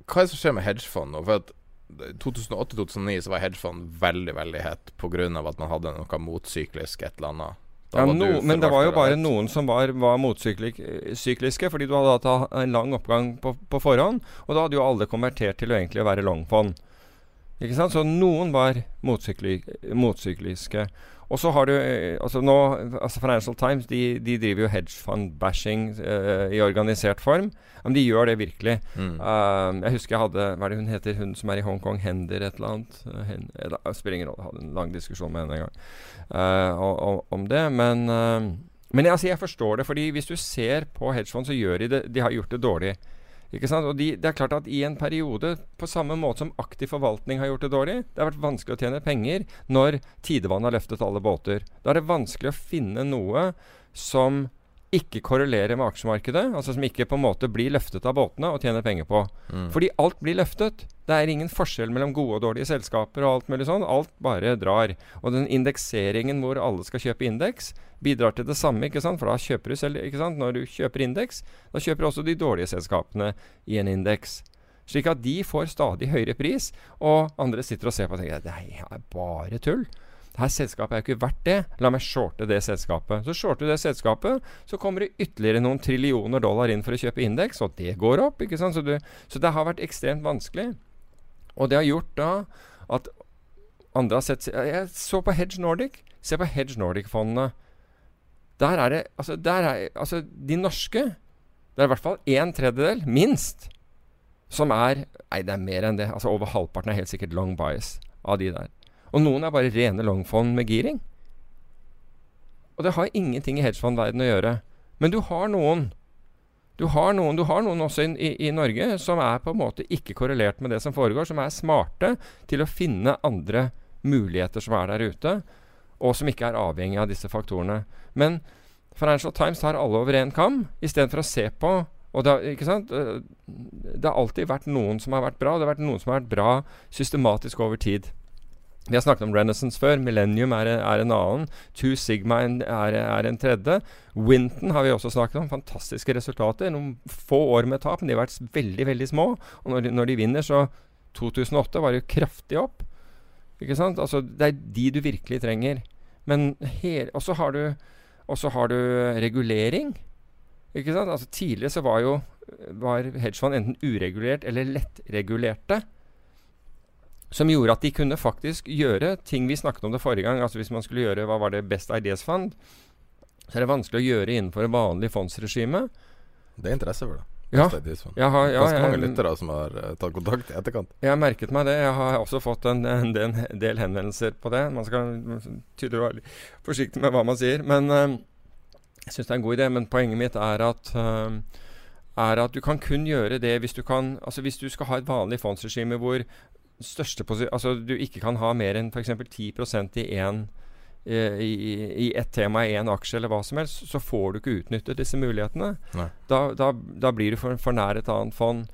Hva er det som skjer med hedgefond nå? For at 2008-2009 så var hedgefond veldig, veldig hett pga. at man hadde noe motsyklisk et eller annet. Ja, no, men det var jo bare noen som var, var motsykliske, fordi du hadde hatt en lang oppgang på, på forhånd. Og da hadde jo alle konvertert til å egentlig være longfond. Ikke sant? Så noen var motsykli motsykliske. Og så har du eh, altså nå, altså Financial Times de, de driver jo hedgefund-bashing uh, i organisert form. Men de gjør det virkelig. Mm. Uh, jeg husker jeg hadde Hva er det hun heter, hun som er i Hongkong? Hender et eller annet? Uh, hen, det spiller ingen rolle. Jeg hadde en lang diskusjon med henne en gang om, om, det. Men, men altså, jeg forstår det. fordi hvis du ser på hedgefond, så gjør de det De har gjort det dårlig. Ikke sant? Og de, det er klart at I en periode, på samme måte som aktiv forvaltning har gjort det dårlig Det har vært vanskelig å tjene penger når tidevannet har løftet alle båter. Da er det vanskelig å finne noe som ikke korrelerer med aksjemarkedet. Altså som ikke på en måte blir løftet av båtene og tjener penger på. Mm. Fordi alt blir løftet. Det er ingen forskjell mellom gode og dårlige selskaper og alt mulig sånn. Alt bare drar. Og den indekseringen hvor alle skal kjøpe indeks, bidrar til det samme, ikke sant? For da kjøper du selv ikke sant? Når du kjøper indeks, da kjøper også de dårlige selskapene i en indeks. Slik at de får stadig høyere pris, og andre sitter og ser på og tenker det er bare tull. Dette selskapet er jo ikke verdt det. La meg shorte det selskapet. Så shorter du det selskapet, så kommer det ytterligere noen trillioner dollar inn for å kjøpe indeks, og det går opp. ikke sant? Så, du, så det har vært ekstremt vanskelig. Og det har gjort da at andre har sett Jeg så på Hedge Nordic. Se på Hedge Nordic-fondene. Der er det altså, der er, altså, de norske Det er i hvert fall en tredjedel, minst, som er Nei, det er mer enn det. Altså Over halvparten er helt sikkert long bias av de der. Og noen er bare rene longfond med giring. Og det har ingenting i hedgefondverdenen å gjøre. Men du har noen. Du har noen, du har noen også i, i, Norge som er på en måte ikke korrelert med det som foregår, som er smarte til å finne andre muligheter som er der ute og som ikke er avhengig av disse faktorene. Men Financial Times tar alle over én kam, istedenfor å se på og det, sant? Eh, det har alltid vært noen som har vært bra, og det har vært noen som har vært bra systematisk over tid. Vi har snakket om Renaissance før. Millennium er, er en annen. Two Sigma er, er, en tredje. Winton har vi også snakket om. Fantastiske resultater. Noen få år med tap, men de har vært veldig veldig små. Og når de, når de vinner, så 2008 var det jo kraftig opp. Ikke sant? Altså, det er de du virkelig trenger. Men Og så har har du regulering. Ikke sant? Altså Tidligere så var jo var hedgefond enten uregulert eller lettregulerte. Som gjorde at de kunne faktisk gjøre ting vi snakket om det forrige gang. Altså Hvis man skulle gjøre hva var det Best Ideas Fund, så er det vanskelig å gjøre innenfor vanlig fondsregime. Det er interesse for det. Ja. Jeg har, ja, Ganske mange lyttere som har uh, tatt kontakt i etterkant. Jeg har merket meg det. Jeg har også fått en, en, en del henvendelser på det. Man skal tydeligvis være forsiktig med hva man sier. Men uh, jeg syns det er en god idé. Men poenget mitt er at, uh, er at du kan kun gjøre det hvis du kan Altså hvis du skal ha et vanlig fondsregime hvor største altså du ikke kan ha mer enn f.eks. 10% i én i, i ett tema i én aksje eller hva som helst, så får du ikke utnyttet disse mulighetene. Da, da, da, blir du for, for nær et annet fond.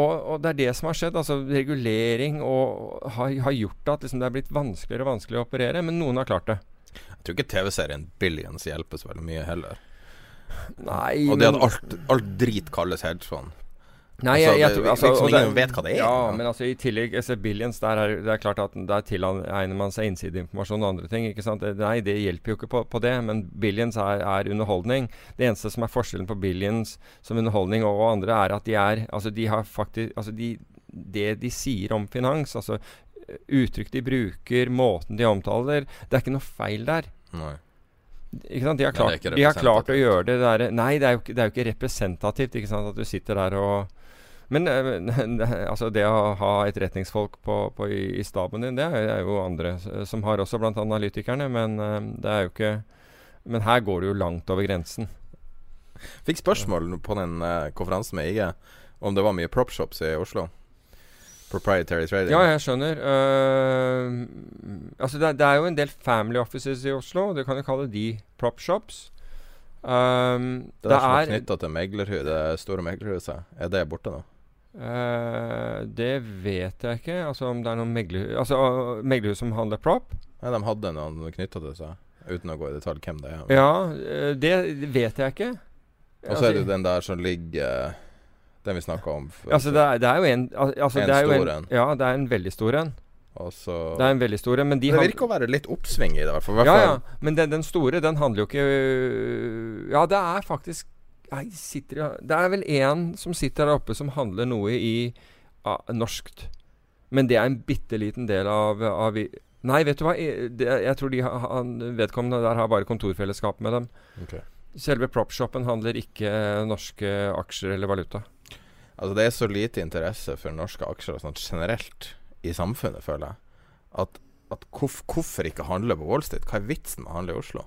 Og, og, det er det som har skjedd. altså Regulering og, har, har gjort at liksom, det er blitt vanskeligere og vanskeligere å operere. Men noen har klart det. Jeg tror ikke TV-serien Billions hjelper så veldig mye heller. Nei, og det at alt, alt drit kalles hedgefond. Nei, jeg, jeg, tror, altså, liksom ingen vet hva det er. Ja, men altså i tillegg altså, Billions, der er det er klart at der tilegner man seg innsideinformasjon og andre ting. ikke sant? Nei, det hjelper jo ikke på, på det, men Billions er, er, underholdning. Det eneste som er forskjellen på Billions som underholdning og, og andre, er at de er Altså, de har faktisk Altså, de, det de sier om finans, altså uttrykk de bruker, måten de omtaler Det er ikke noe feil der. Nei. Ikke sant? De har klart, de har klart å gjøre det der Nei, det er, jo, det er jo ikke representativt. Ikke sant? At du sitter der og men eh, altså det å ha etterretningsfolk på, på i, i, staben din, det er, jo andre som har også, blant analytikerne. Men eh, det er jo ikke Men her går det jo langt over grensen. Fikk spørsmål på den konferansen med IG om det var mye propshops i Oslo. Proprietary trading. Ja, jeg skjønner. Uh, altså det, det, er jo en del family offices i Oslo. Du kan jo kalle de propshops. Um, det, det er, er knytta til meglerhuset, det store meglerhuset. Er det borte nå? Uh, det vet jeg ikke. Altså om det er noen meglerhus Altså meglerhus som handler prop? Nei, de hadde noen knytta til seg, uten å gå i detalj hvem det er. Ja, uh, det vet jeg ikke. Og så altså, er det den der som ligger Den vi snakka om. Altså det er, det er, jo en altså, En stor en. Ja, det er en veldig stor en. Også, det er en veldig stor en. det virker å være litt oppsving i det. For, ja, ja. Men den, den, store, den handler jo ikke Ja, det er faktisk Nei, sitter, Det er vel én som sitter der oppe som handler noe i uh, norskt. Men det er en bitte liten del av, av Nei, vet du hva? Jeg, det, jeg tror de han, vedkommende der har bare kontorfellesskap med dem. Okay. Selve propshopen handler ikke norske aksjer eller valuta. Altså Det er så lite interesse for norske aksjer og sånt generelt i samfunnet, føler jeg. At, at hvorf, hvorfor ikke handle på Wall Street? Hva er vitsen med å handle i Oslo?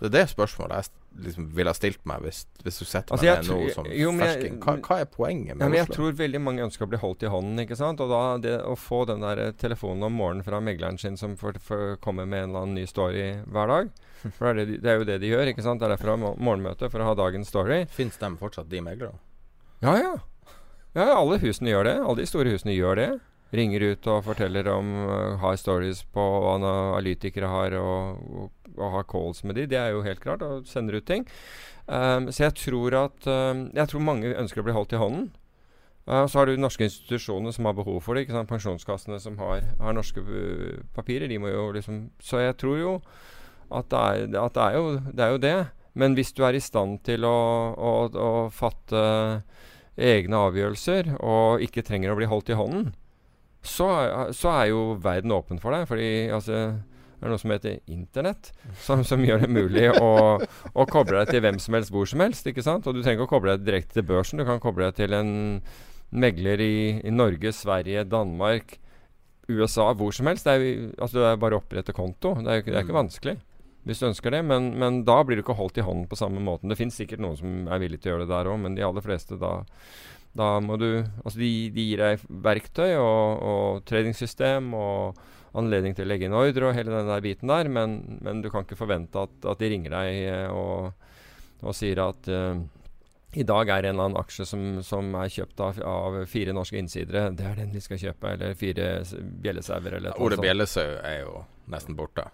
Det er det spørsmålet jeg liksom ville ha stilt meg hvis, hvis du setter Altså, meg ned noe nå som jo, men fersking. Hva, hva er poenget med Ja, men jeg tror veldig mange ønsker å bli holdt i hånden. ikke sant? Og da det å få den der eh, telefonen om morgenen fra megleren sin som får, får komme med en eller annen ny story hver dag For det er, det, det er jo det de gjør. ikke sant? Det er derfor de har morgenmøte, for å ha dagens story. Fins de fortsatt, de meglerne? Ja. Ja, ja, alle husene gjør det. Alle de store husene gjør det. Ringer ut og forteller om uh, Har stories på hva analytikere har, og, og, og har calls med de. Det er jo helt klart. Og sender ut ting. Um, så jeg tror at um, Jeg tror mange ønsker å bli holdt i hånden. Uh, så har du norske institusjoner som har behov for det. ikke sant? Pensjonskassene som har, har norske uh, papirer. De må jo liksom Så jeg tror jo at det er, at det er, jo, det er jo det. Men hvis du er i stand til å, å, å fatte egne avgjørelser og ikke trenger å bli holdt i hånden, så, så er jo verden åpen for deg. Fordi altså, det er noe som heter Internett, som, som gjør det mulig å, å koble deg til hvem som helst hvor som helst. ikke sant? Og du trenger ikke å koble deg direkte til børsen. Du kan koble deg til en megler i, i Norge, Sverige, Danmark, USA, hvor som helst. Det er, jo, altså, det er bare å opprette konto. Det er det er ikke vanskelig. Hvis du ønsker det, men, men da blir du ikke holdt i hånden på samme måten. Det fins sikkert noen som er villig til å gjøre det der òg, men de aller fleste da da må du Altså, de, de gir deg verktøy og, og tradingsystem og anledning til å legge inn ordre og hele den der biten der, men, men du kan ikke forvente at, at de ringer deg eh, og, og sier at uh, i dag er en eller annen aksje som, som er kjøpt av, av fire norske innsidere. Det er den vi skal kjøpe. Eller fire bjellesauer. eller noe sånt. Ordet bjellesau er jo nesten borte.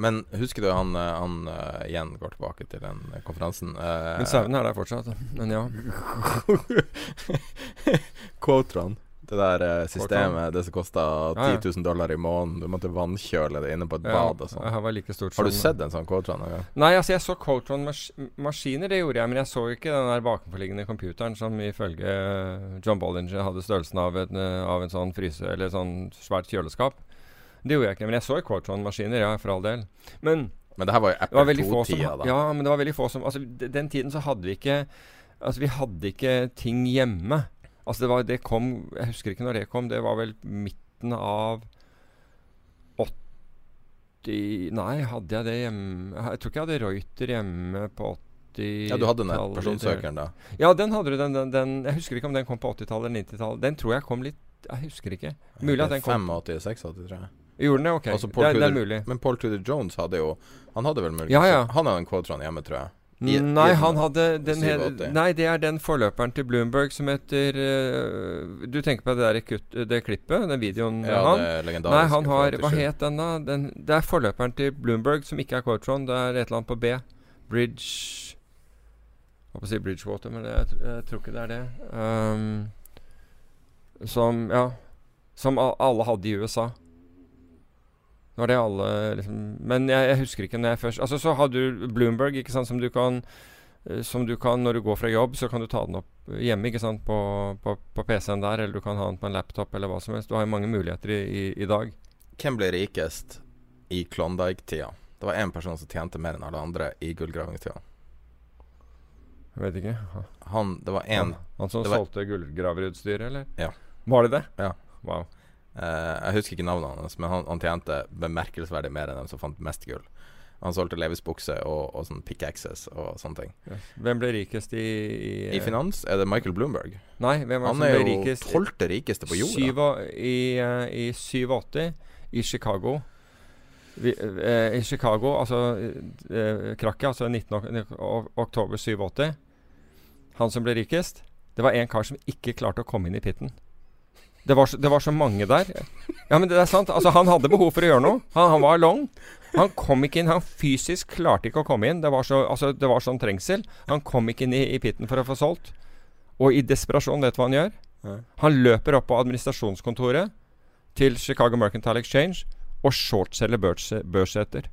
Men husker du han, eh, han uh, igjen går tilbake til den eh, konferansen? Uh, Men sauen er der fortsatt. Men ja. Quotron. Det der systemet, Quotron. det som kosta Ja, ja. 10 000 dollar i måneden. Du måtte vannkjøle det inne på et ja bad og sånn. Like Har du sett en sånn Quotron en gang? Nei, altså jeg så Cotron-maskiner, det gjorde jeg. Men jeg så ikke den der bakenforliggende computeren som ifølge John Bollinger hadde størrelsen av en, av en sånn fryse... Eller sånn svært kjøleskap. Det gjorde jeg ikke. Men jeg så Quartron-maskiner, ja, for all del. Men Men det her var jo Apple 2-tida, da. Ja, men det var veldig få som Altså, den tiden så hadde vi ikke Altså, vi hadde ikke ting hjemme. Altså, det var Det kom Jeg husker ikke når det kom. Det var vel midten av 80 Nei, hadde jeg det hjemme Jeg tror ikke jeg hadde Reuter hjemme på 80 Ja, du hadde den personsøkeren, da. Ja, den hadde du. Den, den, den Jeg husker ikke om den kom på 80-tallet eller 90-tallet. Den tror jeg kom litt Jeg husker ikke. Mulig at den kom 85-86, tror jeg. Gjorde den det? Ok. Altså, det, det er mulig. Men Paul Tudor Jones hadde jo Han hadde vel mulig Ja, ja. Han hadde en quadron hjemme, tror jeg. I- Nei, i- han hadde den he 87. Nei, det er den forløperen til Bloomberg som heter uh, Du tenker på det der kutt, det klippet? Den videoen med Ja, han? det er Nei, han har Hva 87. het den, da? Den, det er forløperen til Bloomberg som ikke er Quotron. Det er et eller annet på B. Bridge Hva holdt på å si Bridgewater, men jeg, jeg tror ikke det er det. Um, som Ja. Som alle hadde i USA. Det er det alle liksom Men jeg, jeg husker ikke når jeg først Altså, så har du Bloomberg, ikke sant, som du kan eh, som du kan, Når du går fra jobb, så kan du ta den opp hjemme ikke sant, på, på, på PC-en der, eller du kan ha den på en laptop, eller hva som helst. Du har jo mange muligheter i, i, i dag. Hvem ble rikest i Klondyke-tida? Det var én person som tjente mer enn alle andre i gullgravingstida. Jeg vet ikke. Han Det var én Han, han som solgte gullgraverutstyr, eller? Ja. Var det det? Ja. Wow. Eh, Jeg husker ikke navnet hans, men han, han tjente bemerkelsesverdig mer enn dem som fant mest gull. Han solgte Levis-bukse og, og sånn pickaxes og sånne ting. Hvem ble rikest i I, I finans er det Michael Bloomberg. Nei, hvem var Han som er jo tolvte rikeste på jorda. I, eh, I 87 i Chicago. Vi, eh, I Chicago, altså eh, krakket, altså 19. ok ok- oktober 87 Han som ble rikest, det var en kar som ikke klarte å komme inn i pitten. Det var, så, det var så mange der. Ja, men det er sant. Altså, han hadde behov for å gjøre noe. Han, han var long. Han kom ikke inn. Han fysisk klarte ikke å komme inn. Det var, så, altså, det var sånn trengsel. Han kom ikke inn i, i pitten for å få solgt. Og i desperasjon, vet du hva han gjør? Han løper opp på administrasjonskontoret til Chicago Mercantile Exchange og shortselger børs, børsseter.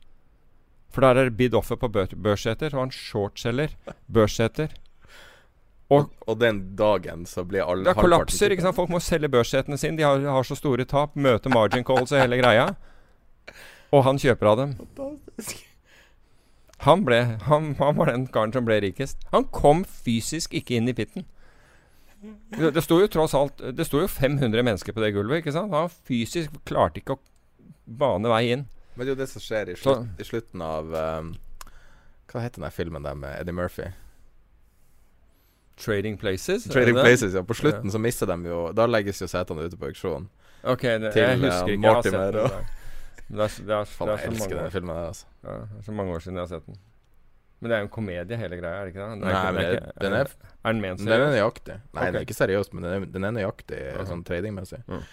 For der er bid offer på bør, børsseter, og han shortselger børsseter. Og, Og den dagen så blir alle det halvparten kollapser. ikke sant? Folk må selge børssetene sine. De har, har så store tap. Møte margin calls og hele greia. Og han kjøper av dem. Han, ble, han, han var den karen som ble rikest. Han kom fysisk ikke inn i pitten. Det, det sto jo tross alt Det sto jo 500 mennesker på det gulvet. ikke sant? Han fysisk klarte ikke å bane vei inn. Men det er jo det som skjer i, Så- slutt, i slutten av um, Hva heter den filmen der med Eddie Murphy? Trading Places? Trading? Places, ja. På slutten så mister de jo Da legges jo setene ute på auksjon. Ok, det, Til, jeg eh, husker ikke. Jeg har sett den. Men Det er, det er, det er jeg så elsker den filmen der, altså. ja, det er så mange år siden jeg har sett den. Men det er jo en komedie, hele greia, er det ikke det? Nei, men den er det- den er Er den ment Den er nøyaktig. Nei, den er ikke seriøst, men den er, den er nøyaktig Ja. sånn tradingmessig. Mm.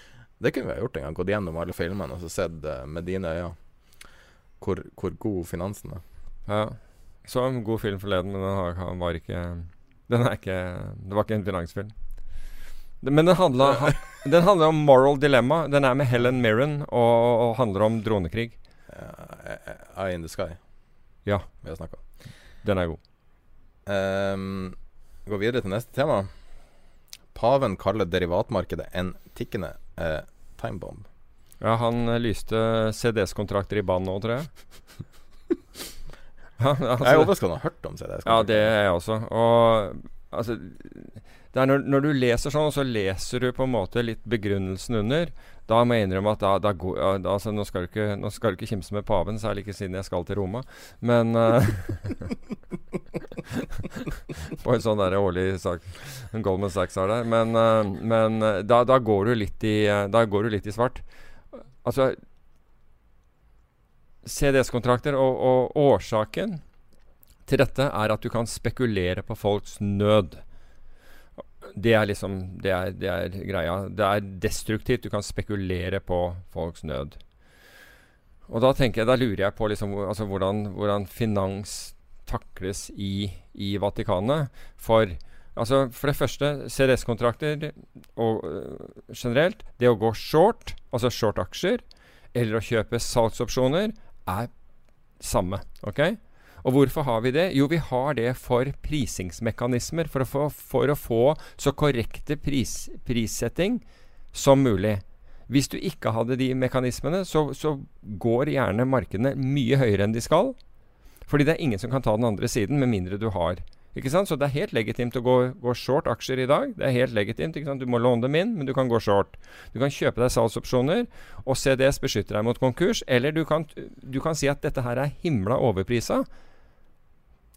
Det kunne vi ha gjort en gang. Gått gjennom alle filmene og så sett uh, med dine øyne hvor, hvor god finansen er. Ja. Så en god film forleden, men den har, var ikke Den er ikke Det var ikke en finansfilm. Men den handla, ha- den handler om moral dilemma. Den er med Helen Mirren og, og handler om dronekrig. Uh, Eye in the Sky. Ja. Vi har snakka. Den er god. Um, går videre til neste tema. Paven kaller derivatmarkedet en tikkende uh, timebomb. Ja, han eh, lyste CDS-kontrakter i bann nå, tror jeg. ja, altså, Jeg er overrasket over å ha hørt om CDS. Ja, det er jeg også. Og altså det når, når du leser sånn, så leser du på en måte litt begrunnelsen under, da må jeg innrømme at da, da går da, altså, nå, skal du ikke, nå skal du ikke kimse med paven, særlig ikke siden jeg skal til Roma. Men uh, På en sånn der årlig sak Goldman Sachs har der. Men, uh, men eh, da, da, går du litt i, da går du litt i svart. Altså CDS-kontrakter og, og årsaken til dette er at du kan spekulere på folks nød. Det er liksom det er, det er greia. Det er destruktivt. Du kan spekulere på folks nød. Og da tenker jeg, da lurer jeg på liksom, altså, hvordan, hvordan finans takles i, i Vatikanet. For altså, for det første, CDS-kontrakter og øh, generelt, det å gå short, altså short-aksjer, eller å kjøpe salgsopsjoner, er samme. ok? Og hvorfor har vi det? Jo, vi har det for prisingsmekanismer. For å få, for å få så korrekte pris, prissetting som mulig. Hvis du ikke hadde de mekanismene, så, så går gjerne markedene mye høyere enn de skal. Fordi det er ingen som kan ta den andre siden, med mindre du har. Ikke sant? Så det er helt legitimt å gå, gå short aksjer i dag. Det er helt legitimt. ikke sant? Du må låne dem inn, men du kan gå short. Du kan kjøpe deg salgsopsjoner, og CDS beskytter deg mot konkurs. Eller du kan, du kan si at dette her er himla overprisa.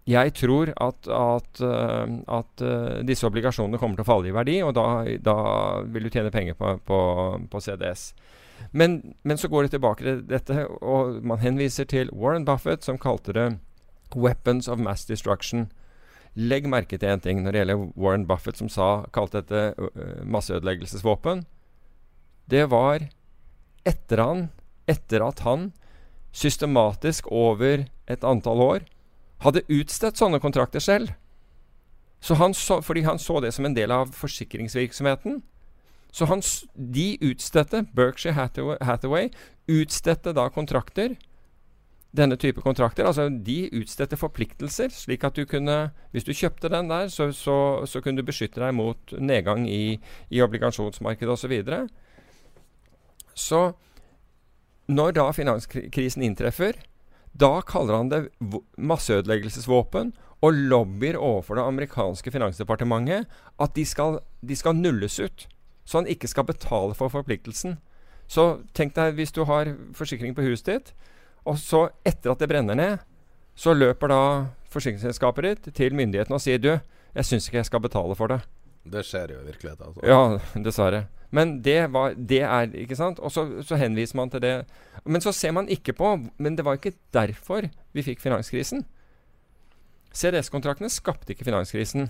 Jeg tror at, at, øh, at øh, disse obligasjonene kommer til å falle i verdi, og da, da vil du tjene penger på, på, på CDS. Men, men så går det tilbake til dette, og man henviser til Warren Buffett, som kalte det 'weapons of mass destruction'. Legg merke til én ting når det gjelder Warren Buffett, som sa, kalte dette masseødeleggelsesvåpen. Det var etter, han, etter at han systematisk over et antall år hadde utstedt sånne kontrakter selv. Så han så, fordi han så det som en del av forsikringsvirksomheten. Så han, de utstedte, Berkshire Hathaway, Hathaway utstedte da kontrakter. Denne type kontrakter. Altså de utstedte forpliktelser, slik at du kunne Hvis du kjøpte den der, så, så, så kunne du beskytte deg mot nedgang i, i obligasjonsmarkedet osv. Så, videre. så når da finanskrisen inntreffer, da kaller han det masseødeleggelsesvåpen og lobbyer overfor det amerikanske finansdepartementet at de skal, de skal nulles ut. Så han ikke skal betale for forpliktelsen. Så tenk deg hvis du har forsikring på huset ditt, og så etter at det brenner ned, så løper da forsikringsselskapet ditt til myndighetene og sier du, jeg syns ikke jeg skal betale for det. Det skjer jo i virkeligheten. Altså. Ja, dessverre. Men det, var, det er Ikke sant? Og så, så henviser man til det. Men så ser man ikke på Men det var ikke derfor vi fikk finanskrisen. CDS-kontraktene skapte ikke finanskrisen.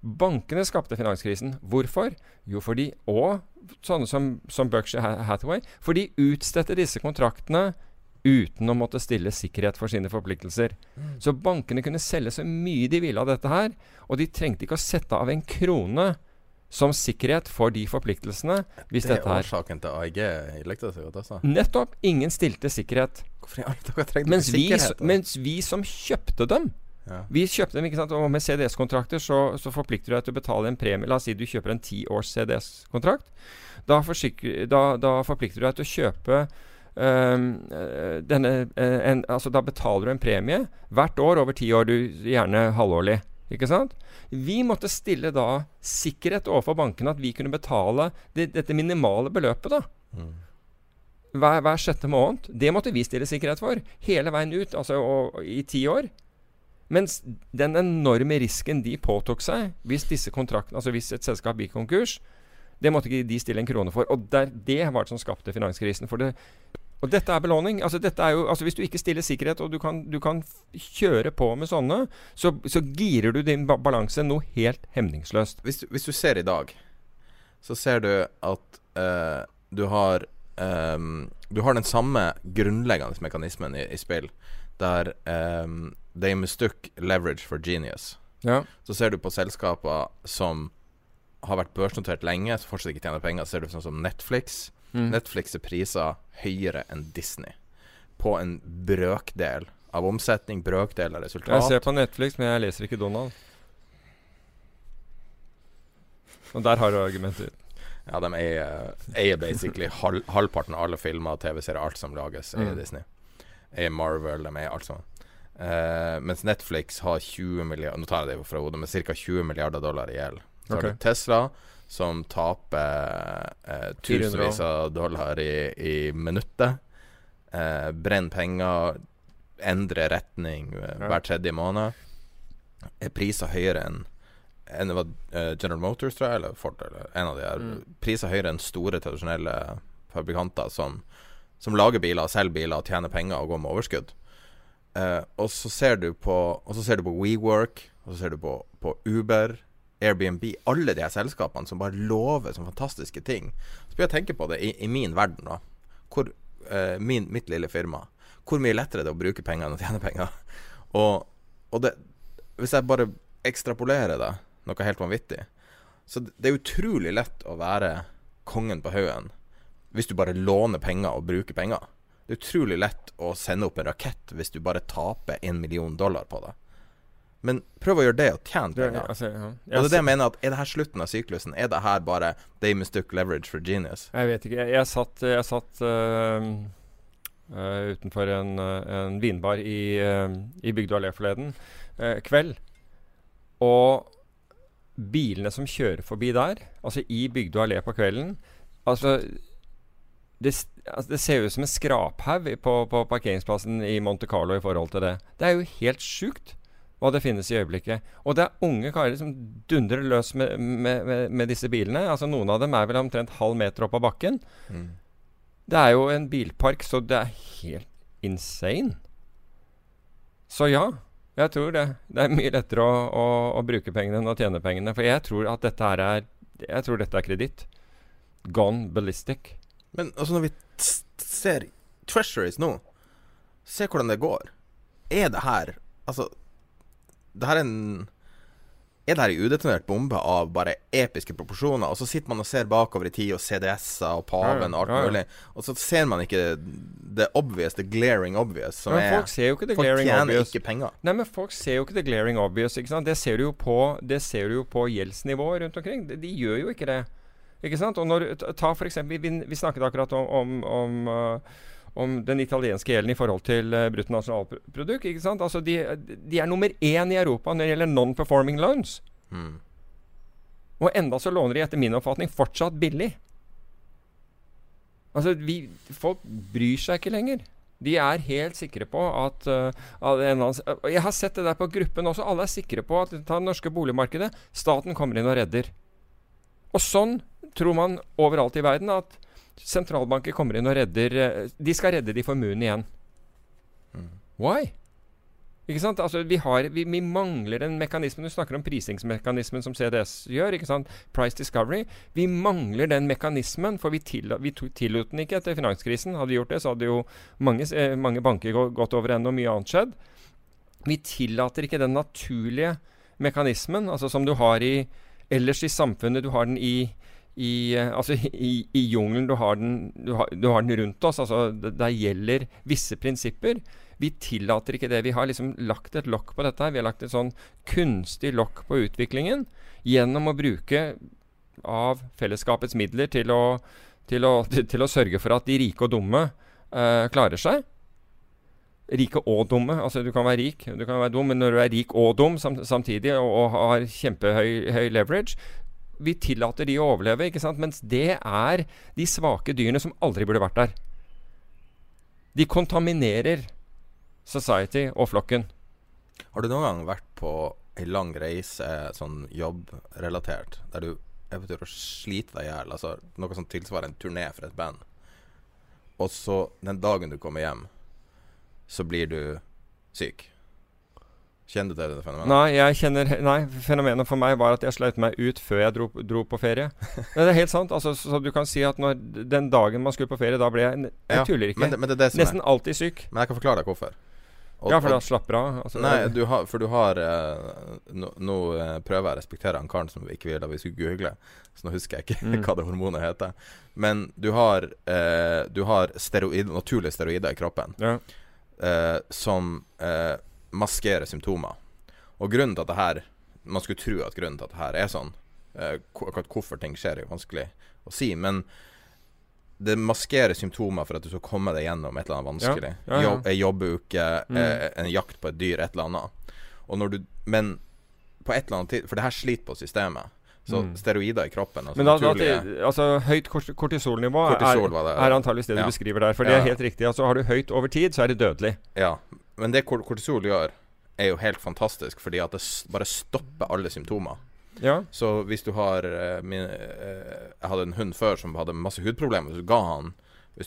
Bankene skapte finanskrisen. Hvorfor? Jo, fordi Og sånne som, som Berkshire Hathaway. For de utstedte disse kontraktene uten å måtte stille sikkerhet for sine forpliktelser. Så bankene kunne selge så mye de ville av dette her, og de trengte ikke å sette av en krone som sikkerhet for de forpliktelsene hvis det dette er her årsaken til AIG altså. Nettopp! Ingen stilte sikkerhet. Hvorfor i alle dager trengte Mens vi vi, sikkerhet? mens vi som kjøpte dem, Ja. Vi kjøpte dem, ikke sant, og med CDS-kontrakter så, så forplikter du deg til å betale en premie. La oss si du kjøper en ti års CDS-kontrakt. Da, da, da forplikter du deg til å kjøpe denne, øh, en, altså Da betaler du en premie hvert år over ti år, du, gjerne halvårlig. Ikke sant? Vi måtte stille da sikkerhet overfor bankene at vi kunne betale det, dette minimale beløpet. da hver, hver sjette måned. Det måtte vi stille sikkerhet for. Hele veien ut, altså og, i ti år. Mens den enorme risken de påtok seg hvis disse kontraktene, altså hvis et selskap gikk konkurs, det måtte ikke de stille en krone for. Og der, det var det som skapte finanskrisen. For det, og dette er belåning. Altså dette er jo, altså Hvis du ikke stiller sikkerhet, og du kan, du kan kjøre på med sånne, så, så girer du din ba balanse noe helt hemningsløst. Hvis, hvis du ser i dag, så ser du at uh, du har um, Du har den samme grunnleggende mekanismen i, i spill, der um, they mistook leverage for genius. Ja. Så ser du på selskaper som har vært børsnotert lenge, som fortsatt ikke tjener penger. Ser du sånn som Netflix. Mm. Netflix er priser høyere enn Disney. På en brøkdel av omsetning, brøkdel av resultat. Jeg ser på Netflix, men jeg leser ikke Donald. Og der har du argumentet. Ja, de eier, eier basically halv, halvparten av alle filmer, TV-serier, alt som lages, eier Mm. Disney. Eier Marvel, de eier alt sammen. Uh, mens Netflix har 20 milliarder Nå tar jeg det fra hodet, men ca. 20 milliarder dollar i gjeld. Så har du Tesla, som taper eh, tusenvis av dollar i, i minuttet. Eh, brenner penger, endrer retning eh, hver tredje måned. Er priser høyere enn enn det var eh, General Motors, tror jeg, eller Ford, eller en av de her. Mm. Priser høyere enn store, tradisjonelle fabrikanter som, som lager biler, selger biler, tjener penger og går med overskudd. Eh, og så ser du på Og så ser du på WeWork, og så ser du på, på Uber, Airbnb, alle de her selskapene som bare lover sånne fantastiske ting. Så begynner jeg å tenke på det i, i min verden, da. Hvor, eh, min, mitt lille firma. Hvor mye lettere det er å bruke penger enn å tjene penger. Og, og det, hvis jeg bare ekstrapolerer det, noe helt vanvittig Så det det er utrolig lett å være kongen på haugen hvis du bare låner penger og bruker penger. Det er utrolig lett å sende opp en rakett hvis du bare taper en million dollar på det. Men prøv å gjøre det og tjene penger. altså, ja. Og det er det jeg mener at Er det her slutten av syklusen? Er det her bare They mistook leverage for genius? Jeg vet ikke. Jeg, jeg satt, jeg satt uh, uh, utenfor en, øh, en vinbar i, uh, i Bygdøy allé forleden kveld. Og bilene som kjører forbi der, altså i Bygdøy allé på kvelden Altså det, altså det ser ut som en skraphaug på, på parkeringsplassen i Monte Carlo i forhold til det. Det er jo helt sjukt hva det finnes i øyeblikket. Og det er unge karer som dundrer løs med, med, med, med disse bilene. Altså Noen av dem er vel omtrent halv meter opp av bakken. Mm. Det er jo en bilpark, så det er helt insane. Så ja, jeg tror det. Det er mye lettere å, å, å bruke pengene enn å tjene pengene. For jeg tror at dette her er Jeg tror dette er kreditt. Gone ballistic. Men altså når vi ser Treasuries nå Se hvordan det går. Er det her Altså Det her er en Er det her en udetonert bombe av bare episke proporsjoner? Og så sitter man og ser bakover i tid, og CDS-er og paven og alt mulig. Og så ser man ikke det obvious, the glaring obvious, som Men er folk det Folk glaring tjener obvious. ikke penger. Nei, men folk ser jo ikke det glaring obvious. Ikke sant? Det ser du jo på, det ser du jo på gjeldsnivået rundt omkring. De, de gjør jo ikke det. Ikke sant? Og når, ta- for eksempel, vi, vi snakket akkurat om, om, om, øh, om den italienske gjelden i forhold til uh, bruttonasjonalprodukt. Ikke sant? Altså, de, de er nummer én i Europa når det gjelder non-performing loans. Mm. Og enda så låner de etter min oppfatning fortsatt billig. Altså, vi, folk bryr seg ikke lenger. De er helt sikre på at, uh, at en eller annen, uh, Jeg har sett det der på gruppen også. Alle er sikre på at det norske boligmarkedet. Staten kommer inn og redder. Og sånn tror man overalt i verden at sentralbanker kommer inn og redder eh, De skal redde de formuene igjen. Why? Ikke sant? Altså, vi, har, vi, vi mangler en mekanisme Du snakker om prisingsmekanismen som CDS gjør. ikke sant? Price discovery. Vi mangler den mekanismen, for vi, til, vi tillot den ikke etter finanskrisen. Hadde vi gjort det, så hadde jo mange, eh, mange banker gått over ende og mye annet skjedd. Vi tillater ikke den naturlige mekanismen, altså som du har i ellers i samfunnet. Du har den i i, eh, altså i, i jungelen. Du har, den, du, du har den rundt oss. altså Der gjelder visse prinsipper. Vi tillater ikke det. Vi har liksom lagt et lokk på dette. her. Vi har lagt et sånn kunstig lokk på utviklingen gjennom å bruke av fellesskapets midler til å, til å, til, til å sørge for at de rike og dumme eh, klarer seg. Rike og dumme. Altså Du kan være rik, du kan være dum, men når du er rik og dum sam samtidig og, og har kjempehøy høy leverage Vi tillater de å overleve, ikke sant? mens det er de svake dyrene som aldri burde vært der. De kontaminerer society og flokken. Har du noen gang vært på ei lang reise, sånn jobbrelatert, der du eventuelt sliter deg i hjel? Altså noe som tilsvarer en turné for et band. Og så, den dagen du kommer hjem, så blir du syk. Kjenner du til det fenomenet? Nei, jeg kjenner, nei, fenomenet for meg var at jeg sleit meg ut før jeg dro, dro på ferie. det er helt sant. Altså, så du kan si at når, den dagen man skulle på ferie, da ble jeg Jeg Ja, tuller ikke. Men, det- men det er det som Nesten er. alltid syk. Men jeg kan forklare deg hvorfor. Og- ja, for da slapper av. Altså, Nei, du har, for du har eh, Nå, no, no, prøver jeg å respektere han karen som ikke vil at vi skulle google, så nå husker jeg ikke Mm. hva det hormonet heter. Men du har, eh, du har steroid, naturlige steroider i kroppen ja. eh, som maskerer symptomer. Og grunnen til at det her Man skulle tro at grunnen til at det her er sånn, eh, akkurat hvorfor ting skjer, er jo vanskelig å si. Men det maskerer symptomer for at du skal komme deg gjennom et eller annet vanskelig. Ja, ja, ja. Jobb, en jobbuke, Mm. eh, en jakt på et dyr, et eller annet. Du Men på et eller annet tid For det her sliter på systemet. Så Mm. steroider i kroppen altså Men da, da, altså, høyt kortisolnivå Kortisol er, er antageligvis det Ja. du beskriver der. For det er helt riktig. Altså, har du høyt over tid, så er det dødelig. Ja, men det kortisol gjør, er jo helt fantastisk, fordi at det bare stopper alle symptomer. Ja. Så hvis du har eh, min, eh, Jeg hadde en hund før som hadde masse hudproblemer. Hvis du ga han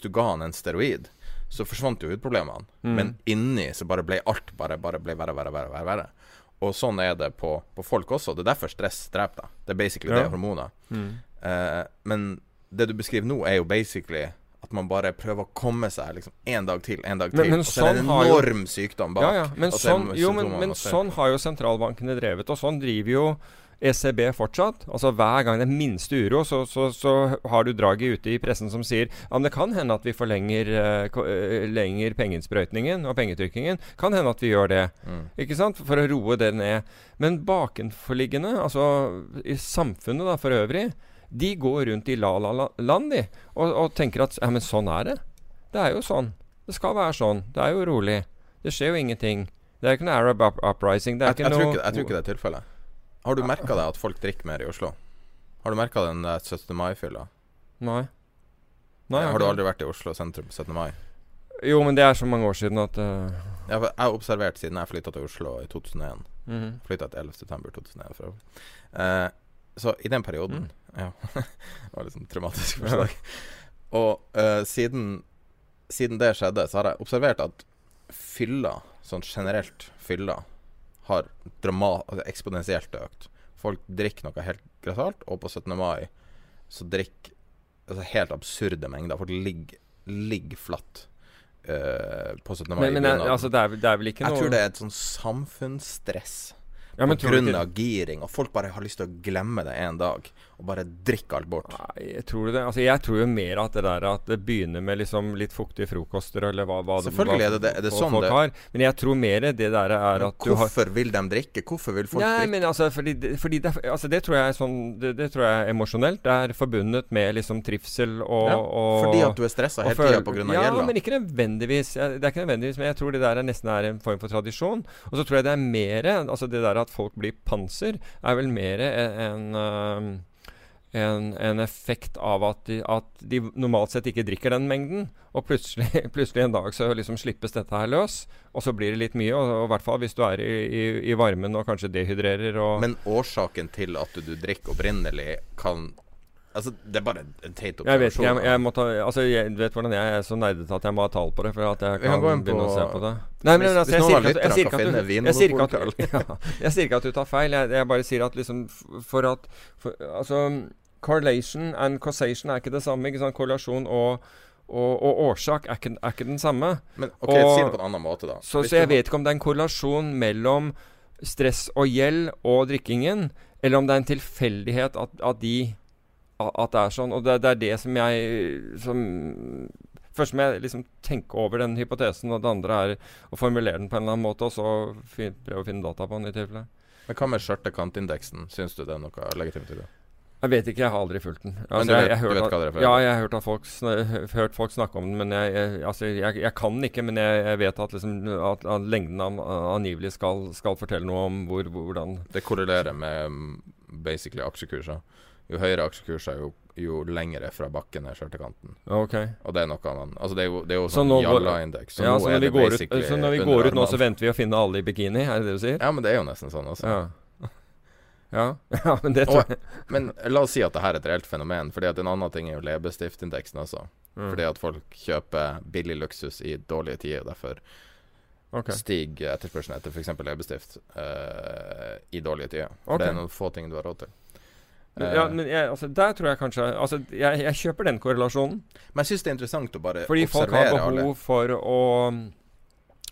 du ga han en steroid, så forsvant jo hudproblemene. Mm. Men inni så bare ble alt bare, bare ble verre, verre, verre, verre, verre. Og sånn er det på, på folk også. Det er derfor stress dreper deg. Det er basically Ja. det hormoner. Mm. Eh, men det du beskriver nå, er jo basically at man bare prøver å komme seg liksom en dag til, en dag til. Men- men og så er det en enorm jo- sykdom bak. Ja, ja. Men, sånn, jo, men, men sånn har jo sentralbankene drevet, og sånn driver jo ECB fortsatt. Altså Hver gang det er minste uro, så, så, så har du draget ute i pressen som sier ja, men det kan hende at vi forlenger eh, eh, lenger pengeinnsprøytningen og pengetrykkingen. Kan hende at vi gjør det. Mm. Ikke sant? For å roe det ned. Men bakenforliggende, altså i samfunnet da for øvrig, de går rundt i la-la-land, de. Og, og tenker at ja, men sånn er det. Det er jo sånn. Det skal være sånn. Det er jo rolig. Det skjer jo ingenting. Det er ikke noe Arab up uprising. Det er Jeg, jeg, noe tror ikke, jeg tror ikke det er tilfellet. Har du merka deg at folk drikker mer i Oslo? Har du merka den der 17. mai-fylla? Nei. Nei Har du aldri vært i Oslo sentrum på 17. mai? Jo, men det er så mange år siden at uh, Jeg har observert siden jeg flytta til Oslo i 2001. mhm. Flytta til 11.9.2001. For øvrig. eh, så i den perioden Ja. det var litt sånn traumatisk forslag. Og uh, siden, siden det skjedde, så har jeg observert at fylla, sånn generelt fylla, har altså eksponentielt økt. Folk drikker noe helt grassat, og på 17. mai så drikker altså helt absurde mengder. Folk ligger, ligger flatt Uh, på 17. mai. Men, men jeg, altså, det er, det er vel ikke Jeg noe tror det er et sånn samfunnsstress ja, på grunn av giring, og folk bare har lyst til å glemme det en dag, og bare drikke alt bort. Nei, tror du det. Altså, jeg tror jo mer at det der at det begynner med liksom litt fuktige frokoster, eller hva, hva Selvfølgelig hva er det det- er det sånn folk det- har. Men jeg tror mer det der er at du har Hvorfor vil de drikke? Hvorfor vil folk Nei, drikke? men altså, fordi, fordi det, altså, det tror jeg er sånn Det, det tror jeg er emosjonelt. Det er forbundet med liksom trivsel og, Ja, og Fordi at du er stressa hele tida pga. Ja, gjelda. men ikke nødvendigvis. Det er ikke nødvendigvis, men jeg tror det der er nesten er en form for tradisjon. Og så tror jeg det er mer Altså det der at folk blir panser, er vel mer en, en, en, en effekt av at de, at de normalt sett ikke drikker den mengden. Og plutselig, plutselig en dag så liksom slippes dette her løs. Og så blir det litt mye. Og, og i hvert fall hvis du er i, i, i varmen og kanskje dehydrerer og Men årsaken til at du, du drikker opprinnelig, kan Altså, det er bare en teit Jeg vet ikke. observasjon. Jeg, jeg, må ta, altså, jeg vet hvordan jeg er så nerdete at jeg må ha tall på det. For at jeg Vi kan kan begynne å se på det. Nei, men altså, jeg, sier ikke at, ikke du, jeg, sier ikke at ja, jeg sier ikke at du tar feil. Jeg, jeg bare sier at liksom For at for, Altså Correlation and causation er ikke det samme. Ikke sant? Korrelasjon og, og, og årsak er ikke, er ikke den samme. Men ok, Og- si det på en annen måte, da. Så, så jeg vet ikke om det er en korrelasjon mellom stress og gjeld og drikkingen, eller om det er en tilfeldighet at, at de at det er sånn. Og det, det er det som jeg Som Først må jeg liksom tenke over den hypotesen, og det andre er å formulere den på en eller annen måte, og så prøve å finne data på den i tilfelle. Men hva med skjørtekantindeksen? Syns du det er noe legitimt i det? Jeg vet ikke, jeg har aldri fulgt den. Men du vet- jeg, du vet hva det er for? Ja, jeg har hørt, folk, hørt folk snakke om den, men jeg, jeg, altså, jeg, jeg kan den ikke. Men jeg, jeg vet at, liksom, at, at lengden av, angivelig skal, skal fortelle noe om hvor, hvordan Det korrelerer med mm, basically aksjekurser. Jo høyere aksjekurser, jo, jo lengre fra bakken er skjørtekanten. Ok. Og det er noe man Altså, det er jo, det er jo sånn går- jalla-indeks. Så ja, så det går ut, så når vi går ut nå, så venter vi å finne alle i bikini? Er det det du sier? Ja, men det er jo nesten sånn, altså. Ja. Ja, ja men Og, men la oss si at det her er et reelt fenomen. Fordi at En annen ting er jo leppestiftindeksen også. Mm. Fordi at folk kjøper billig luksus i dårlige tider. og Derfor okay. stiger etterspørselen etter f.eks. leppestift uh, i dårlige tider. For okay. det er noen få ting du har råd til. Uh, ja, Eh, men jeg, altså, der tror jeg kanskje Altså, jeg, jeg kjøper den korrelasjonen. Men jeg syns det er interessant å bare Fordi folk har observere alle. behov for å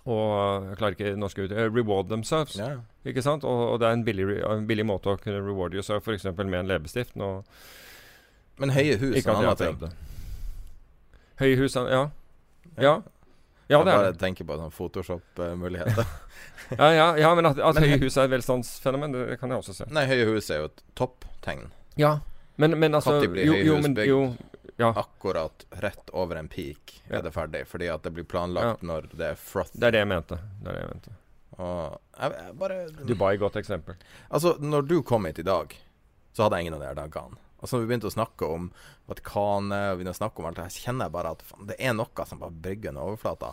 og Jeg klarer ikke norske ut. eh, Reward themselves. Ja. Ikke sant? Og, og det er en billig, en billig måte å kunne reward yourself f.eks. med en leppestift. Men høye hus er en jeg annen ting. Høye hus, ja. Ja, ja jeg det er bare tenker på sånn Photoshop-muligheter. Ja, ja, ja men at, at Men høye hus er et velstandsfenomen, det kan jeg også se. Nei, høye hus er jo et topptegn. Ja. Men, men altså Når blir jo, høye hus bygd? jo, ja, Akkurat rett over en peak Ja. er det ferdig. Fordi at det blir planlagt når det er frothy. det er det jeg mente. Det er det jeg mente. Jeg, jeg bare Dubai, godt eksempel. Altså, når du kom hit i dag, så hadde jeg ingen av de dagene. Og så når vi begynte å snakke om Vatikanet og begynte å snakke om alt det her, kjenner jeg bare at faen, det er noe som bare brygger under overflata.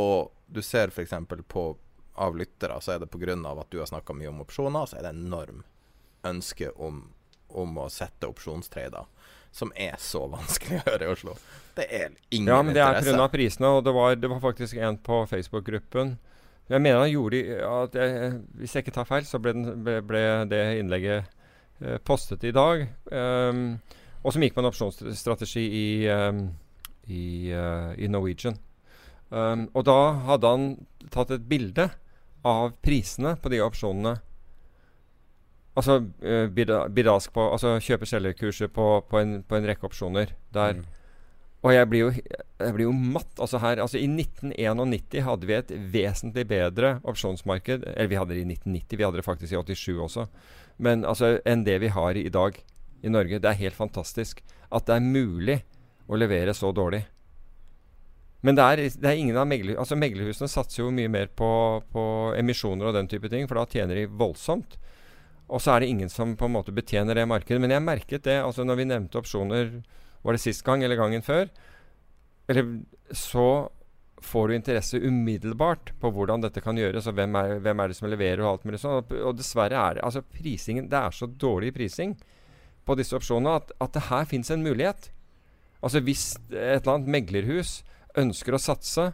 Og du ser f.eks. på av lyttere, så er det pga. at du har snakka mye om opsjoner, så er det enorm ønske om, om å sette opsjonstrader. Som er så vanskelig å gjøre i Oslo. Det er ingen interesse. Ja, men det er pga. prisene, og det var, det var faktisk en på Facebook-gruppen Jeg mener han gjorde at jeg, Hvis jeg ikke tar feil, så ble, den, ble, ble det innlegget eh, postet i dag. Um, og som gikk på en opsjonsstrategi i, um, i, uh, i Norwegian. Um, og da hadde han tatt et bilde av prisene på de opsjonene. Altså uh, bidask på Altså kjøpe-selger-kurset på, på, på en rekke opsjoner. Der Mm. Og jeg blir, jo, jeg blir jo matt. Altså her, altså I 1991 hadde vi et vesentlig bedre opsjonsmarked. Eller vi hadde det i 1990, vi hadde det faktisk i 87 også. Men altså enn det vi har i dag i Norge. Det er helt fantastisk at det er mulig å levere så dårlig. Men det er, det er ingen av megler, altså meglerhusene satser jo mye mer på, på emisjoner og den type ting, for da tjener de voldsomt. Og så er det ingen som på en måte betjener det markedet. Men jeg merket det altså når vi nevnte opsjoner Var det sist gang eller gangen før? Eller så får du interesse umiddelbart på hvordan dette kan gjøres, og hvem er, hvem er det som leverer, og alt mulig sånn. Og, dessverre er det altså prisingen Det er så dårlig prising på disse opsjonene at, at det her fins en mulighet. Altså hvis et eller annet meglerhus ønsker å satse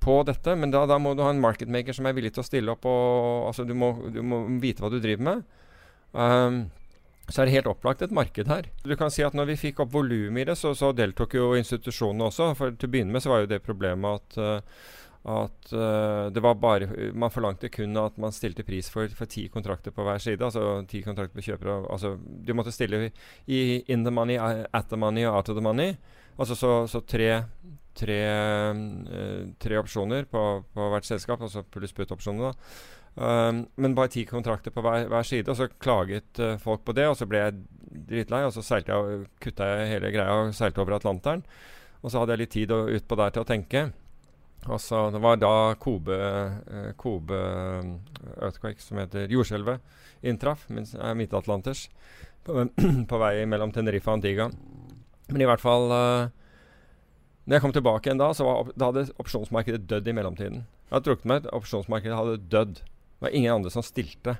på dette, men da, da må du ha en marketmaker som er villig til å stille opp og Altså du må, du må vite hva du driver med. Um, så er det helt opplagt et marked her. Du kan si at når vi fikk opp volumet i det, så, så deltok jo institusjonene også. For til å begynne med så var jo det problemet at uh, at uh, det var bare Man forlangte kun at man stilte pris for, for ti kontrakter på hver side. Altså ti kontrakter på kjøpere. Altså, du måtte stille i in the money, at the money og out of the money. Altså så, så tre, tre, uh, tre opsjoner på, på hvert selskap, altså pluss put-opsjoner, da. Um, men bare ti kontrakter på hver, hver side, og så klaget uh, folk på det. Og så ble jeg dritlei, og så seilte jeg, kutta jeg hele greia og seilte over Atlanteren. Og så hadde jeg litt tid og- utpå der til å tenke. Og så Det var da Kobe, uh, Kobe eh, Earthquake, som heter jordskjelvet, inntraff. Er midtatlanters. På, på vei mellom Tenerife og Antigua. Men i hvert fall uh, Når jeg kom tilbake igjen da, så var, da hadde opsjonsmarkedet dødd i mellomtiden. Jeg hadde trukket meg. Opsjonsmarkedet hadde dødd. Det var ingen andre som stilte.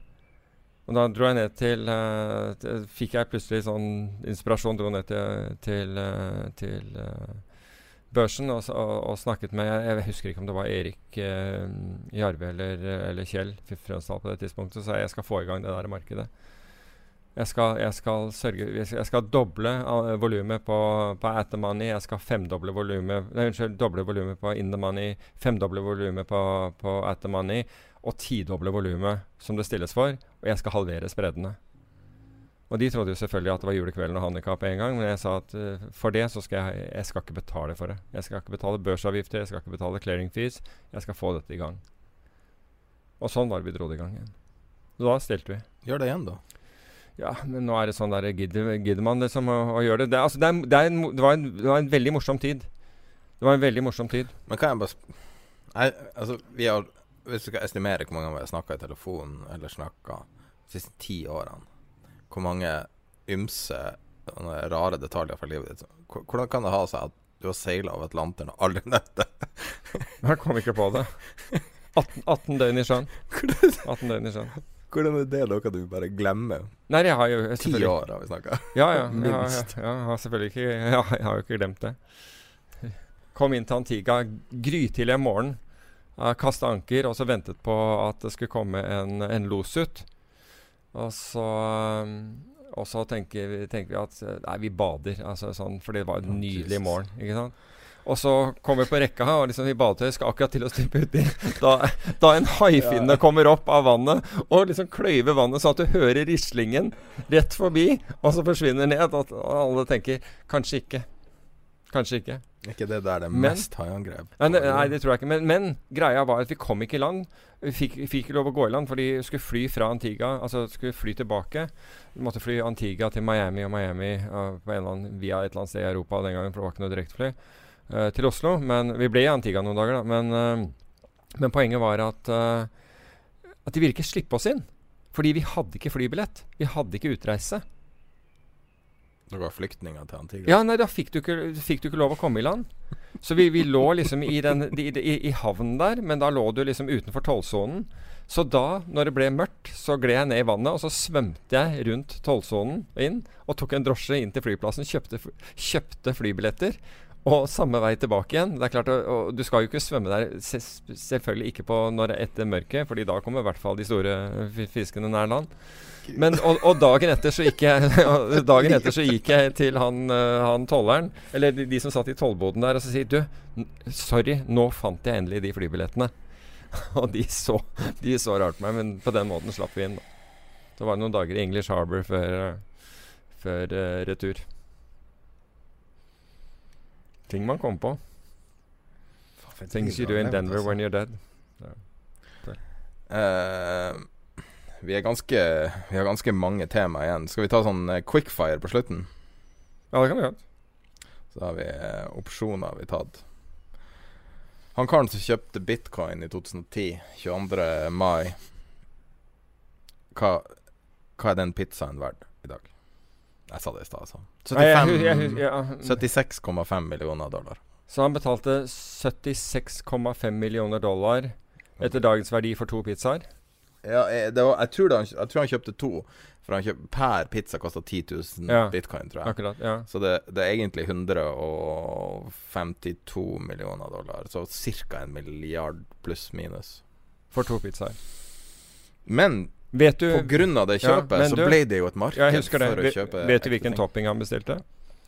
Og da dro jeg ned til, uh, Fikk jeg plutselig sånn inspirasjon. Dro ned til, til, uh, til uh, børsen og, og, og snakket med Jeg husker ikke om det var Erik Jarve eller, eller Kjell Frønsdal på det tidspunktet. Så jeg skal få i gang det der markedet. Jeg skal, jeg skal sørge Jeg skal, doble uh, volumet på, på At the Money. Jeg skal femdoble volumet unnskyld, doble volumet på In the Money. Femdoble volumet på, på At the Money. Og tidoble volumet som det stilles for. Og jeg skal halvere spreddene. Og de trodde jo selvfølgelig at det var julekvelden og handikap en gang, men jeg sa at uh, for det så skal jeg, jeg skal ikke betale for det. Jeg skal ikke betale børsavgifter, jeg skal ikke betale clearing fees. Jeg skal få dette i gang. Og sånn var det vi dro det i gang igjen. Så da stilte vi. Gjør det igjen, da. Ja, men nå er det sånn der Gidder, gidder man liksom å, å, gjøre det? Det, altså, det, er, det, er en, det, var en, det, var en, veldig morsom tid. Det var en veldig morsom tid. Men kan jeg bare jeg, Altså, vi har Hvis du skal estimere hvor mange ganger vi har snakka i telefonen eller snakka de siste ti årene hvor mange ymse rare detaljer fra livet ditt. Hvordan kan det ha seg at du har seila over Atlanteren og aldri nødt det? Jeg kom ikke på det. 18, 18 døgn i sjøen. 18 døgn i sjøen. Hvordan er det noe du bare glemmer? Nei, jeg har jo Ti år har vi snakka. Ja, ja. Minst. Ja, ja, jeg har selvfølgelig ikke ja, Jeg har jo ikke glemt det. Kom inn til Antigua grytidlig om morgenen. Kasta anker og så ventet på at det skulle komme en, en los ut. Og så, um, og så tenker, vi, tenker, vi at nei, vi bader. Altså, sånn, for det var en nydelig morgen. ikke sant? Og så kommer vi på rekka, og liksom i badetøy skal akkurat til å stupe uti. Da, da en haifinne kommer opp av vannet og liksom kløyver vannet sånn at du hører rislingen rett forbi, og så forsvinner ned. Og alle tenker kanskje ikke. Kanskje ikke. Ikke det der det er mest haiangrep? Nei, nei, det tror jeg ikke. Men, men, greia var at vi kom ikke i land. Vi fikk, fikk ikke lov å gå i land, for de skulle fly fra Antigua. Altså skulle fly tilbake. Vi måtte fly Antigua til Miami og Miami uh, annen, via et eller annet sted i Europa den gangen, for det var ikke noe direktefly uh, til Oslo. Men vi ble i Antigua noen dager, da. Men, uh, men poenget var at, uh, at de ville ikke slippe oss inn. Fordi vi hadde ikke flybillett. Vi hadde ikke utreise. Var flyktninger til Antigua? Ja, nei, da fikk du ikke, fikk du ikke lov å komme i land. Så vi, vi lå liksom i, den, i, i, i, havnen der, men da lå du liksom utenfor tollsonen. Så da, når det ble mørkt, så gled jeg ned i vannet, og så svømte jeg rundt tollsonen inn. Og tok en drosje inn til flyplassen, kjøpte, kjøpte flybilletter. Og samme vei tilbake igjen. Det er klart, og, og Du skal jo ikke svømme der, selvfølgelig ikke på når er etter mørket, Fordi da kommer i hvert fall de store fiskene nær land. Men, og, og, dagen etter så gikk jeg Dagen etter så gikk jeg til han, uh, han tolleren, eller de, de, som satt i tollboden der, og så sier du Sorry, nå fant jeg endelig de flybillettene. og de så, de så rart på meg, men på den måten slapp vi inn. Så var det noen dager i English Harbour før, før uh, retur. Ting man kom på. Things you do in Denver altså. when you're dead. Ja. Uh, vi, ganske, vi, har ganske mange tema igjen. Skal vi ta sånn uh, quickfire på slutten? Ja, det kan vi gjøre. Så har vi uh, opsjoner vi tatt. Han karen som kjøpte bitcoin i 2010, 22. mai hva, hva, er den pizzaen verdt? Jeg sa det i stad, altså. 76,5 millioner dollar. Så han betalte 76,5 millioner dollar etter dagens verdi for to pizzaer? Ja, var, jeg, tror han, jeg, tror han, kjøpte to. For han kjøpt, per pizza kosta 10 000 ja, bitcoin, tror jeg. Akkurat, ja. Så det, det, er egentlig 152 millioner dollar. Så ca. en milliard pluss minus. For to pizzaer. Men Vet du, på grunn av det kjøpet, ja, så ble det jo et marked det. for å kjøpe Vet du hvilken topping han bestilte?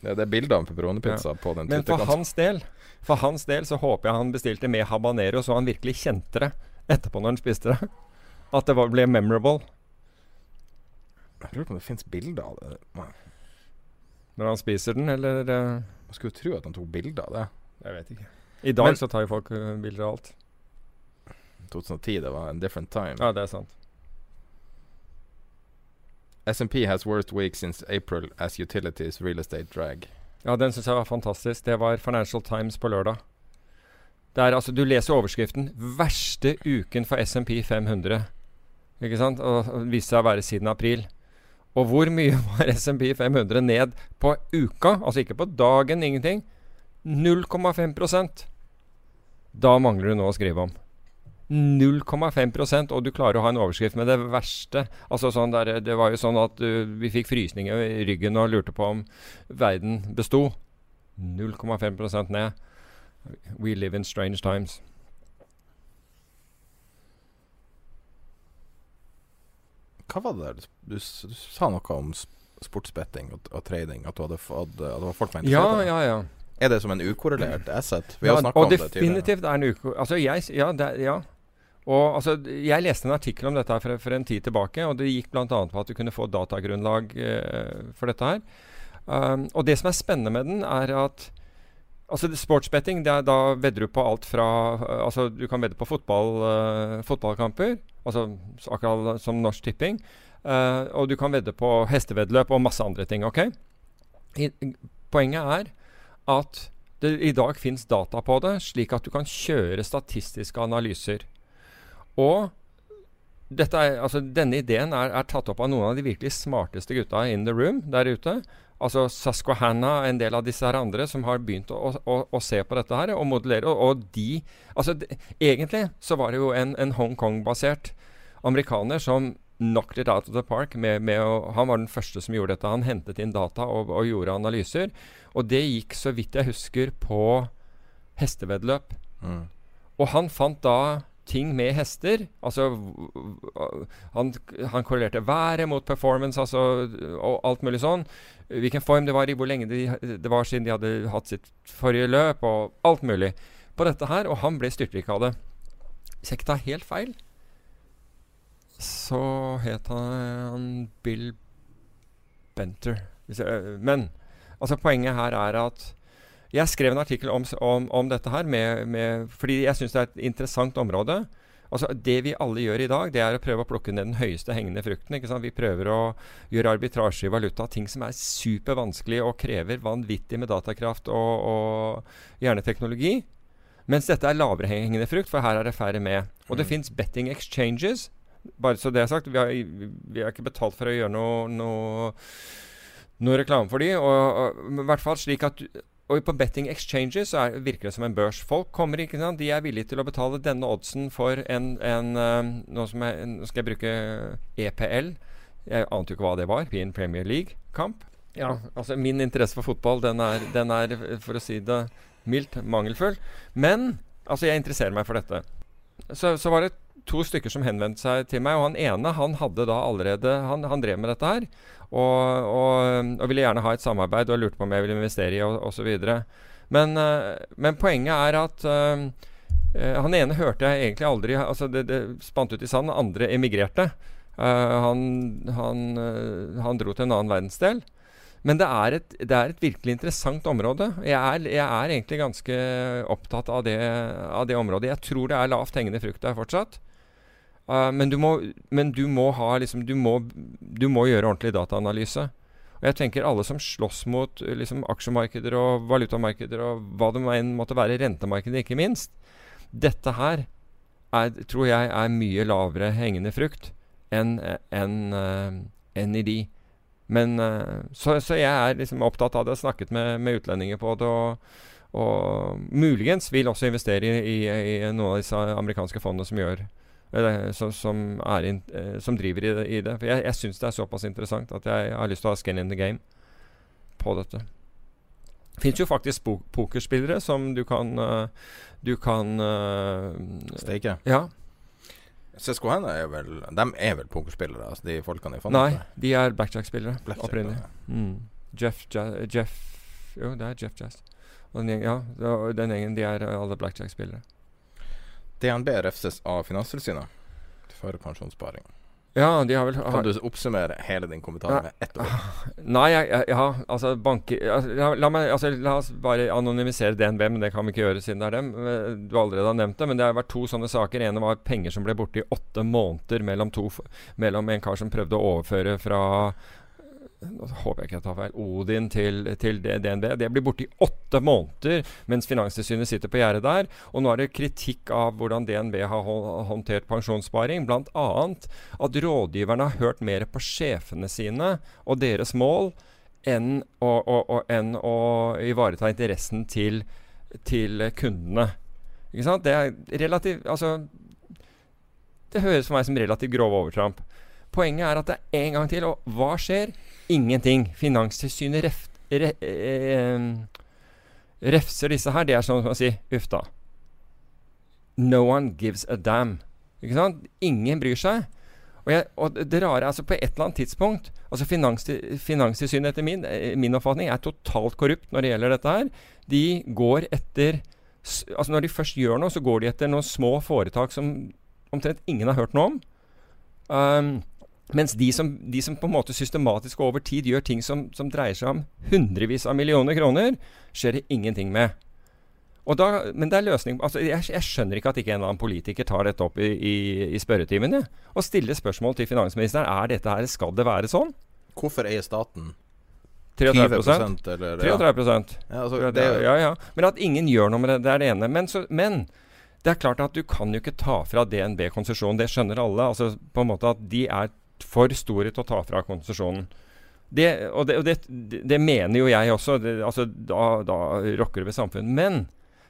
Ja, det er bilde av pepperoni-pizza ja. på den Men for hans del For hans del så håper jeg han bestilte med habanero, så han virkelig kjente det etterpå når han spiste det. At det var, ble memorable. Jeg lurer på om det fins bilder av det. Nei. Når han spiser den, eller uh, Man skulle jo tro at han tok bilder av det. Jeg vet ikke. I dag Men, så tar jo folk uh, bilder av alt. 2010, det var en different time. Ja, det er sant. SMP has worst week since April as utilities real estate drag. Ja, den syns jeg var fantastisk. Det var Financial Times på lørdag. Det er altså, Du leser overskriften 'Verste uken for SMP 500'. Ikke sant? Og viste seg å være siden april. Og hvor mye var SMP 500 ned på uka? Altså ikke på dagen, ingenting. 0,5% Da mangler du noe å skrive om. 0,5% og du klarer å ha en overskrift med det verste. Altså sånn der, Det var jo sånn at uh, vi fikk frysninger i ryggen og lurte på om verden besto. 0,5% ned. We live in strange times. Hva var det der? Du, du sa noe om sportsbetting og, og, trading. At du hadde fått At det var folk med ja, ja, ja. Er det som en ukorrelert asset? Vi har ja, snakka om det tidligere. Definitivt er en uko... Altså, Ja, ja. Og altså, Jeg leste en artikkel om dette her for, for en tid tilbake, og det gikk bl.a. på at du kunne få datagrunnlag eh, for dette her. Um, og det som er spennende med den, er at altså sportsbetting, det er, da vedder du på alt fra uh, altså Du kan vedde på fotball, uh, fotballkamper, altså akkurat som Norsk Tipping. og du kan vedde på hesteveddeløp og masse andre ting. ok? I, poenget er at det i dag fins data på det, slik at du kan kjøre statistiske analyser. Og er, altså, denne ideen er, er, tatt opp av noen av de virkelig smarteste gutta in the room der ute. Altså Susquehanna, en del av disse her andre, som har begynt å, å, å se på dette her og modellere. Og, og de Altså, de, egentlig så var det jo en, en Hongkong-basert amerikaner som knocked it out of the park. Med, med å, han var den første som gjorde dette. Han hentet inn data og, og gjorde analyser. Og det gikk, så vidt jeg husker, på hesteveddeløp. Mm. Og han fant da ting med hester. Altså han, han korrelerte været mot performance altså, og alt mulig sånn. Hvilken form det var i, hvor lenge de, det var siden de hadde hatt sitt forrige løp, og alt mulig på dette her. Og han ble styrtrik av det. Hvis jeg ikke tar helt feil, så het han Bill Benter. Men altså, poenget her er at jeg skrev en artikkel om, om, om dette her med, med, fordi jeg syns det er et interessant område. Altså Det vi alle gjør i dag, det er å prøve å plukke ned den høyeste hengende frukten. Vi prøver å gjøre arbitrasje i valuta, ting som er supervanskelig og krever vanvittig med datakraft og, og hjerneteknologi. Mens dette er lavere hengende frukt, for her er det færre med. Og det mm. fins betting exchanges. Bare så det er sagt, vi har, vi har ikke betalt for å gjøre noe, noe, noe reklame for de, og, og, i hvert fall slik at og på betting exchanges så er, virker det som en børs. Folk kommer ikke sant? De er villige til å betale denne oddsen for en, en uh, nå, skal jeg bruke EPL. Jeg ante jo ikke hva det var. Pin Premier League-kamp. Ja, altså Min interesse for fotball, den er, den er, for å si det mildt, mangelfull. Men altså, jeg interesserer meg for dette. Så, så var det to stykker som henvendte seg til meg, og han ene han hadde da allerede Han, han drev med dette her. Og, og, og, ville gjerne ha et samarbeid og lurte på om jeg ville investere i osv. Men, uh, men poenget er at uh, han ene hørte jeg egentlig aldri altså Det, det spant ut i sand. Andre emigrerte. Uh, han, han, han, dro til en annen verdensdel. Men det er, et, det er et virkelig interessant område. Jeg er, jeg er egentlig ganske opptatt av det, av det, området. Jeg tror det er lavt hengende frukt der fortsatt. Uh, men, du må, men du må, ha liksom, du må, du må gjøre ordentlig dataanalyse. Og jeg tenker alle som slåss mot liksom, aksjemarkeder og valutamarkeder og hva det enn måtte være, rentemarkedet ikke minst. Dette her er, tror jeg er mye lavere hengende frukt enn en, en, en i de. Men så, så, jeg er liksom opptatt av det, snakket med, med utlendinger på det. og og muligens vil også investere i, i, i noen av disse amerikanske fondene som gjør som, som, in, eh, som, driver i det. I det. For jeg, jeg syns det er såpass interessant at jeg har lyst til å ha skin in the game på dette. Det fins jo faktisk pokerspillere som du kan uh, Du kan uh, Steike? Ja. CSKN er vel De er vel pokerspillere, altså de folkene i fant? Nei, de er blackjack-spillere Blackjack, opprinnelig. Mm. Jeff, Jeff Jo, det er Jeff Jazz. Og den ja, den gjengen de er alle blackjack-spillere. DNB refses av Finanstilsynet for pensjonssparing. Ja, de har vel Kan du oppsummere hele din kommentar ja, med ett ord? Nei, jeg, ja, altså banker la, la, meg, altså, la oss bare anonymisere DNB, men det kan vi ikke gjøre siden det er dem. Eh, du allerede har nevnt det, men det har vært to sånne saker. En var penger som ble borte i åtte måneder mellom, to, mellom en kar som prøvde å overføre fra nå håper jeg ikke jeg tar feil, Odin til, til DNB. Det blir borte i åtte måneder mens Finanstilsynet sitter på gjerdet der. Og nå er det kritikk av hvordan DNB har håndtert pensjonssparing. Bl.a. at rådgiverne har hørt mer på sjefene sine og deres mål enn å, å, å, enn å ivareta interessen til, til kundene. Ikke sant? Det er relativt Altså Det høres for meg som relativt grove overtramp. Poenget er at det er en gang til. Og hva skjer? Ingenting. Finanstilsynet ref, re, eh, refser disse her. Det er sånn å si uff da. No one gives a damn. Ikke sant? Ingen bryr seg. Og, jeg, og, det rare altså på et eller annet tidspunkt altså Finanstilsynet etter min, eh, min, oppfatning er totalt korrupt når det gjelder dette her. De går etter altså Når de først gjør noe, så går de etter noen små foretak som omtrent ingen har hørt noe om. Um, mens de som, de som, på en måte systematisk og over tid gjør ting som, som, dreier seg om hundrevis av millioner kroner, skjer det ingenting med. Da, men det er løsning altså jeg, jeg, skjønner ikke at ikke en eller annen politiker tar dette opp i, i, i spørretimen. Ja, og stiller spørsmål til finansministeren er dette her, skal det være sånn. Hvorfor eier staten 33 eller, 33 ja. Ja, altså, det, ja, ja. Men at ingen gjør noe med det, det er det ene. Men, så, men, det er klart at du kan jo ikke ta fra DNB konsesjonen. Det skjønner alle. Altså på en måte at de er for store til å ta fra konsesjonen. Det, og, det, og det, det, mener jo jeg også. altså Da, da rokker det ved samfunnet. Men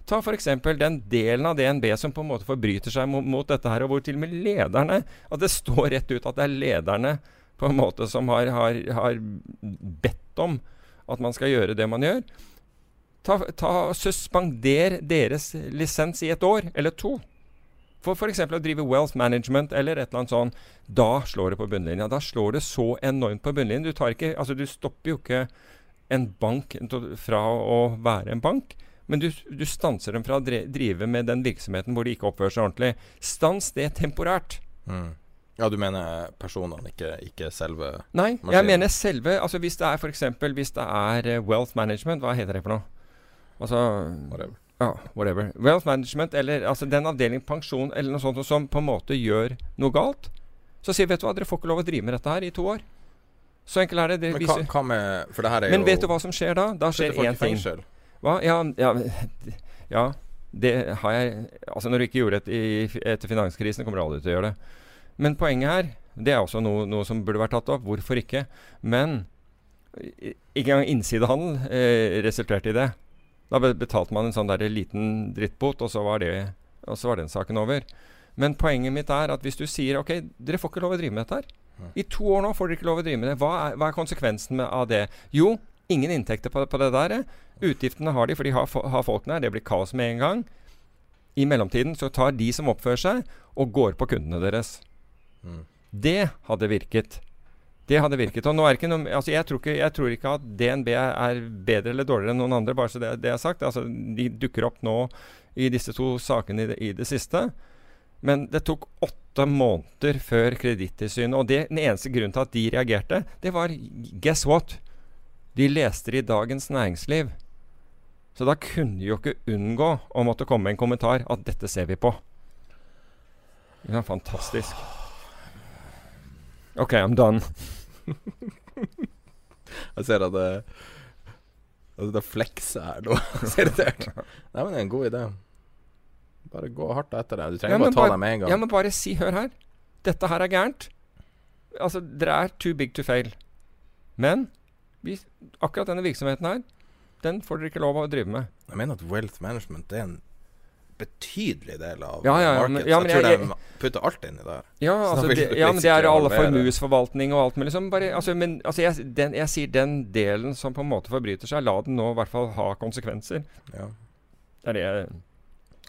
ta f.eks. den delen av DNB som på en måte forbryter seg mot, mot, dette her, og hvor til og med lederne At det står rett ut at det er lederne på en måte som har, har, har bedt om at man skal gjøre det man gjør. Ta, ta Suspender deres lisens i et år eller to. For f.eks. å drive wealth management eller et eller annet sånt. Da slår det på bunnlinja. Da slår det så enormt på bunnlinjen. Du, ikke, altså du stopper jo ikke en bank fra å være en bank. Men du, du stanser dem fra å drive med den virksomheten hvor de ikke oppfører seg ordentlig. Stans det temporært. Mm. Ja, du mener personene, ikke, ikke selve Nei, maskinen. jeg mener selve Altså hvis det er f.eks. hvis det er uh, wealth management, hva heter det for noe? Altså Whatever. Ja, whatever. Wealth management, eller altså den avdeling pensjon eller noe sånt som på en måte gjør noe galt, så sier vet du hva, dere får ikke lov å drive med dette her i to år. Så enkelt er det. det Men hva, hva, med det Men vet du hva som skjer da? Da skjer én ting. Hva? Ja, ja, ja, det har jeg Altså, når du ikke gjorde det etter finanskrisen, kommer du aldri til å gjøre det. Men poenget her, det er også noe, noe, som burde vært tatt opp. Hvorfor ikke? Men ikke engang innsidehandel eh, resulterte i det. Da betalte man en sånn der liten drittbot, og så, var det, og så var den saken over. Men poenget mitt er at hvis du sier ok, dere får ikke lov å drive med dette her. I to år nå får dere ikke lov å drive med det. Hva er, hva er konsekvensen av det? Jo, ingen inntekter på, på det der. Utgiftene har de, for de har, har folkene her. Det blir kaos med en gang. I mellomtiden så tar de som oppfører seg, og går på kundene deres. Det hadde virket. Det hadde virket. Og nå er ikke noe, altså jeg, tror ikke, jeg tror ikke at DNB er bedre eller dårligere enn noen andre, bare så det, det er sagt. Altså, de dukker opp nå i disse to sakene i det, i det siste. Men det tok åtte måneder før Kredittilsynet Og det, den eneste grunnen til at de reagerte, det var guess what? De leste det i Dagens Næringsliv. Så da kunne de jo ikke unngå å måtte komme med en kommentar at 'dette ser vi på'. Det var fantastisk. OK, I'm done. jeg ser at det At det flekser her nå. Irritert. Nei, men det er en god idé. Bare gå hardt etter det. Du trenger ja, bare ta dem med en gang. Ja, men bare si Hør her. Dette her er gærent. Altså, dere er too big to fail. Men vi, akkurat denne virksomheten her, den får dere ikke lov å drive med. Jeg mener at wealth management er en betydelig del av ja, ja, ja, markedet. Ja, jeg tror jeg, de putter alt inn i det. Ja, altså, det, ja, men det er alle formuesforvaltning og alt mulig. Liksom bare, altså, men altså, jeg, den, jeg, sier den delen som på en måte forbryter seg, la den nå i hvert fall ha konsekvenser. Ja. Det er det jeg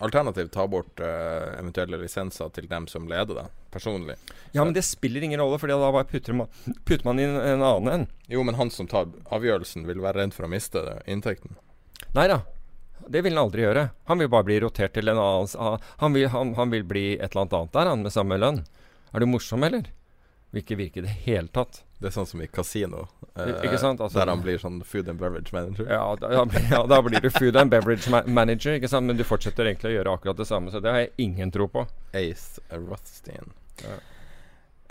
Alternativt ta bort uh, eventuelle lisenser til dem som leder det, personlig. Ja, men det spiller ingen rolle, for da bare putter man, putter man inn en annen en. Jo, men han som tar avgjørelsen, vil være redd for å miste inntekten. Nei da. Det vil han aldri gjøre. Han vil bare bli rotert til en annen Han vil, han, han vil bli et eller annet der, han, med samme lønn. Er du morsom, eller? Vil ikke virke i det hele tatt. Det er sånn som i kasino, eh? Altså, der han blir sånn food and beverage manager. Ja da, ja, da, blir du food and beverage ma manager, ikke sant? men du fortsetter egentlig å gjøre akkurat det samme. Så det har jeg ingen tro på. Ace Rothstein. Ja.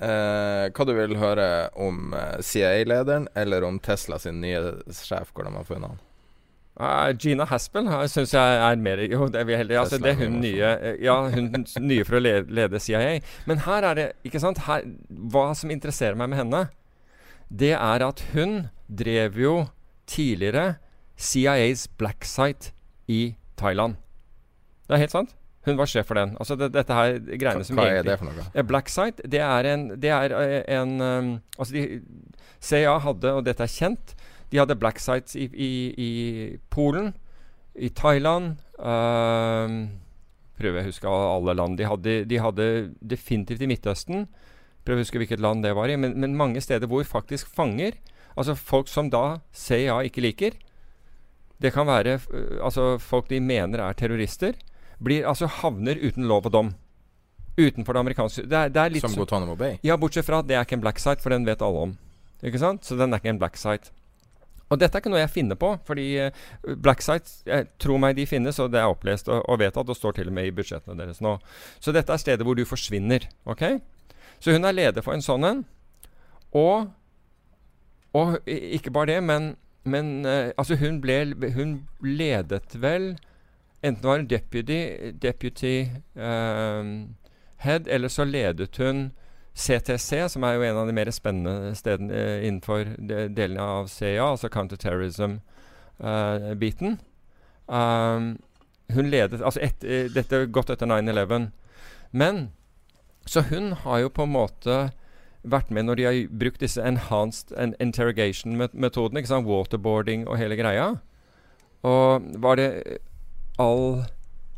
Eh, hva du vil høre om eh, CIA-lederen eller om Tesla sin nye sjef? Hvordan har funnet han? Uh, Gina Haspel syns jeg er mer Jo, det er vi heldige. Altså, det er hun nye eh, Ja, hun nye for å lede, lede CIA. Men her er det Ikke sant? Her, hva som interesserer meg med henne, det er at hun drev jo tidligere CIAs black site i Thailand. Det er helt sant. Hun var sjef for den. Altså det, dette her greiene som Hva er det for noe? Black site, det er en, det er eh, en um, Altså de, CIA hadde, og dette er kjent de hadde black sites i, i, i Polen, i Thailand um, Prøver jeg å huske alle land. De hadde, de hadde, definitivt i Midtøsten. Prøver å huske hvilket land det var i. Men, men, mange steder hvor faktisk fanger, altså folk som da CIA ikke liker Det kan være altså folk de mener er terrorister, blir, altså havner uten lov og dom. Utenfor det amerikanske det er, det er Som Guantánamo Bay. Ja, bortsett fra at det er ikke en black site, for den vet alle om. Ikke sant? Så den er ikke en black site. Og dette er ikke noe jeg finner på, fordi eh, black sites, jeg tror meg de finnes, og det er opplest og, og vedtatt, og står til og med i budsjettene deres nå. Så dette er stedet hvor du forsvinner. ok? Så hun er leder for en sånn en. Og, og ikke bare det, men, men eh, altså hun, ble, hun ledet vel Enten var hun deputy, deputy um, head, eller så ledet hun CTC, som er jo en av de mer spennende stedene eh, innenfor de, delene av CIA, altså counterterrorism-biten. Um, hun ledet Altså et, eh, dette godt etter 9-11. Men Så hun har jo på en måte vært med når de har brukt disse enhanced interrogation-metodene. ikke sant, Waterboarding og hele greia. Og var det Al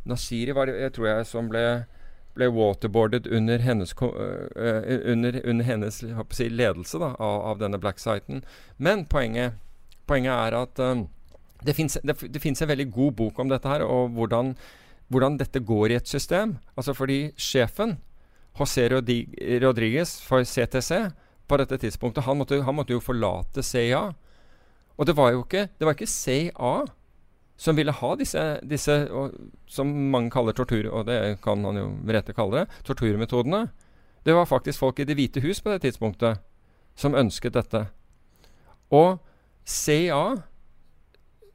Nasiri var det, jeg tror jeg, som ble ble waterboardet under hennes, øh, under, under hennes si, ledelse da, av, av denne black siten. Men poenget, poenget er at um, det fins en veldig god bok om dette her, og hvordan, hvordan dette går i et system. Altså fordi sjefen, José Rodriguez for CTC, på dette tidspunktet, han måtte, han måtte jo forlate CIA. Og det var jo ikke, det var ikke CIA som ville ha disse, disse og, som mange kaller tortur, og det kan han jo med rette kalle det, torturmetodene. Det var faktisk folk i Det hvite hus på det tidspunktet som ønsket dette. Og CIA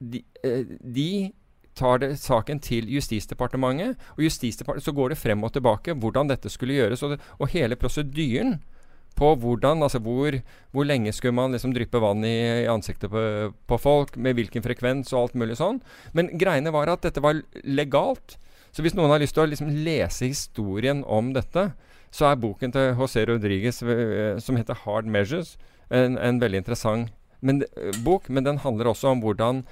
de, eh, de tar det, saken til Justisdepartementet, og Justisdepartementet, så går det frem og tilbake hvordan dette skulle gjøres, og, det, og hele prosedyren på hvordan, altså hvor, hvor lenge skulle man liksom dryppe vann i, i ansiktet på, på folk, med hvilken frekvens og alt mulig sånn. Men greiene var at dette var legalt. Så hvis noen har lyst til å liksom lese historien om dette, så er boken til José Rodriguez eh, som heter 'Hard Measures', en, en veldig interessant men, eh, bok. Men den handler også om hvordan,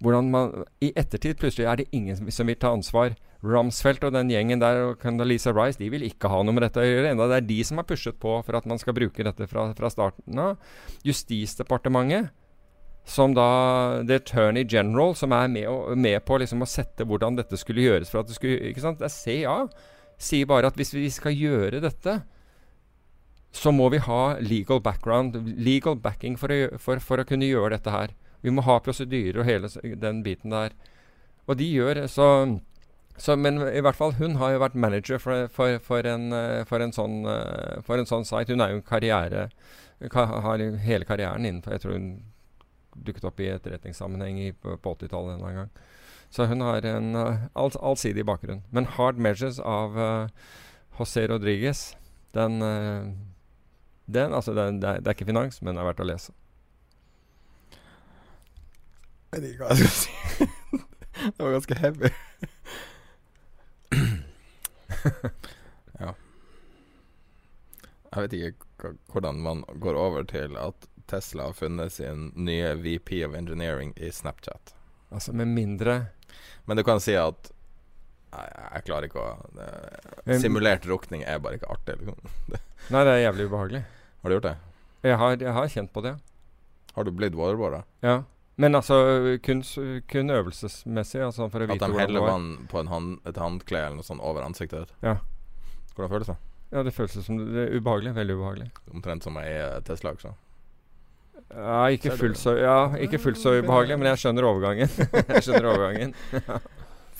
hvordan man I ettertid plutselig er det ingen som, vil ta ansvar. Rumsfeldt og den gjengen der og Condoleezza Rice de vil ikke ha noe med dette å gjøre. Enda det er de som har pushet på for at man skal bruke dette fra, fra starten av. Justisdepartementet, som da The Attorney General, som er med, og, med på liksom å sette hvordan dette skulle gjøres for at det skulle Ikke sant? Det er CIA. Sier bare at hvis vi skal gjøre dette, så må vi ha legal background, legal backing for å, for, for å kunne gjøre dette her. Vi må ha prosedyrer og hele den biten der. Og de gjør så, så Men i hvert fall, hun har jo vært manager for, for, for, en, eh, for, en, sånn, eh, for en sånn site. Hun er jo karriere Har hele karrieren innenfor Jeg tror hun dukket opp i etterretningssammenheng på, på 80-tallet en gang. Så hun har en uh, all, allsidig bakgrunn. Men 'Hard Measures' av uh, José Rodriguez, den, uh, den altså den, det, er, det er ikke finans, men det er verdt å lese. Jeg vet ikke hva jeg skal si. det var ganske heavy. ja. Jeg vet ikke hvordan man går over til at Tesla har funnet sin nye VP of Engineering i Snapchat. Altså med mindre Men du kan si at Nei, jeg klarer ikke å det, Simulert rukning er bare ikke artig. Liksom. Nei, det er jævlig ubehagelig. Har du gjort det? Jeg har, jeg har kjent på det. Har du blitt waterboarda? Ja. Men altså kun, kun øvelsesmessig, altså for å At vite de hvordan det heller vann på en hand, et håndkle eller noe sånt over ansiktet ditt? Ja. Hvordan føles det? Ja, det føles som det er ubehagelig. Veldig ubehagelig. Omtrent som ei Tesla, også? Ja, ikke fullt så, ja, ikke fullt så ubehagelig, men jeg skjønner overgangen. jeg skjønner overgangen.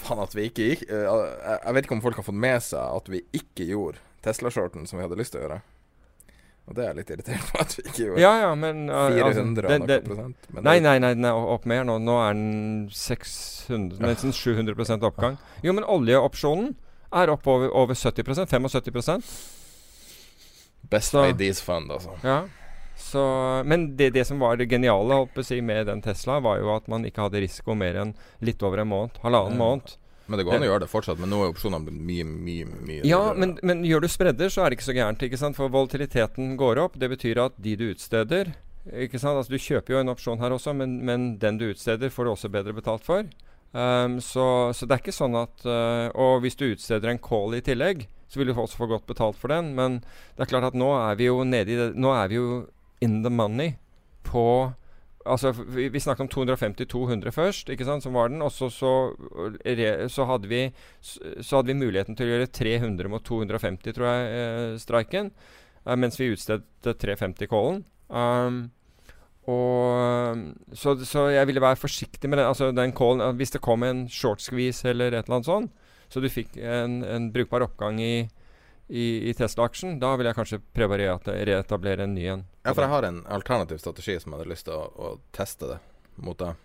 Faen at vi ikke gikk eh, jeg vet ikke om folk har fått med seg at vi ikke gjorde Tesla-shorten som vi hadde lyst til å gjøre. Og det er litt irriterende at vi ikke gjorde. Ja, ja, men uh, 400 altså, det- det- prosent. Men Nei, nei, nei, den er opp mer nå. Nå er den 600, nesten 700% oppgang. Jo, men oljeopsjonen er opp over, over 70% 75 Best Så- ideas fund, altså. Ja. Så, men det, det som var det geniale si, med den Tesla, var jo at man ikke hadde risiko mer enn litt over en måned. Halvannen måned. Men det går an å gjøre det fortsatt. Men nå er opsjonene blitt mye, mye, mye Ja, men, men gjør du spredder, så er det ikke så gærent. ikke sant? For volatiliteten går opp. Det betyr at de du utsteder ikke sant? Altså Du kjøper jo en opsjon her også, men, men den du utsteder, får du også bedre betalt for. Um, så, så det er ikke sånn at uh, Og hvis du utsteder en call i tillegg, så vil du også få godt betalt for den. Men det er klart at nå er vi jo nede i det Nå er vi jo in the money på Altså, vi, vi snakket om 250-200 først, ikke sant, som var den. Og så, så, hadde vi, så hadde vi muligheten til å gjøre 300 mot 250, tror jeg, eh, streiken. Eh, mens vi utstedte 350-callen. Um, og så, så, jeg ville være forsiktig med den, altså den callen. Hvis det kom en short squeeze eller et eller annet sånt, så du fikk en, en brukbar oppgang i i, i Tesla-aksjen, da vil jeg kanskje prøve å reetablere en ny en. Ja, for jeg har en alternativ strategi som jeg hadde lyst til å, å teste det mot deg.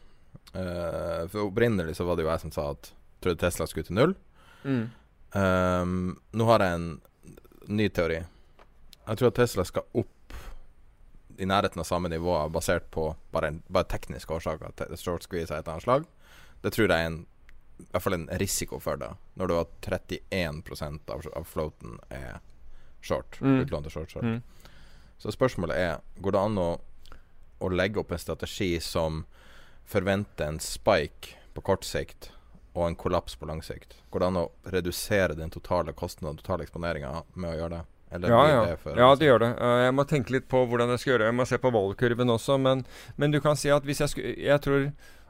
Uh, for Opprinnelig så var det jo jeg som sa at trodde Tesla skulle til null. Mm. Um, nå har jeg en ny teori. Jeg tror at Tesla skal opp i nærheten av samme nivå basert på bare, en, bare tekniske årsaker. Short squeeze av et annet slag. Det tror jeg er en i hvert fall en risiko for det, når du har 31 av, av floaten er short. Mm. Til short, short. Mm. Så spørsmålet er Går det an å, å, legge opp en strategi som forventer en spike på kort sikt og en kollaps på lang sikt? Går det an å redusere den totale kostnaden, den totale eksponeringa, med å gjøre det? ja, ja. Det ja, det gjør det. Uh, jeg må tenke litt på hvordan jeg skal gjøre det. Jeg må se på voldkurven også. Men, men, du kan si at hvis jeg skulle Jeg tror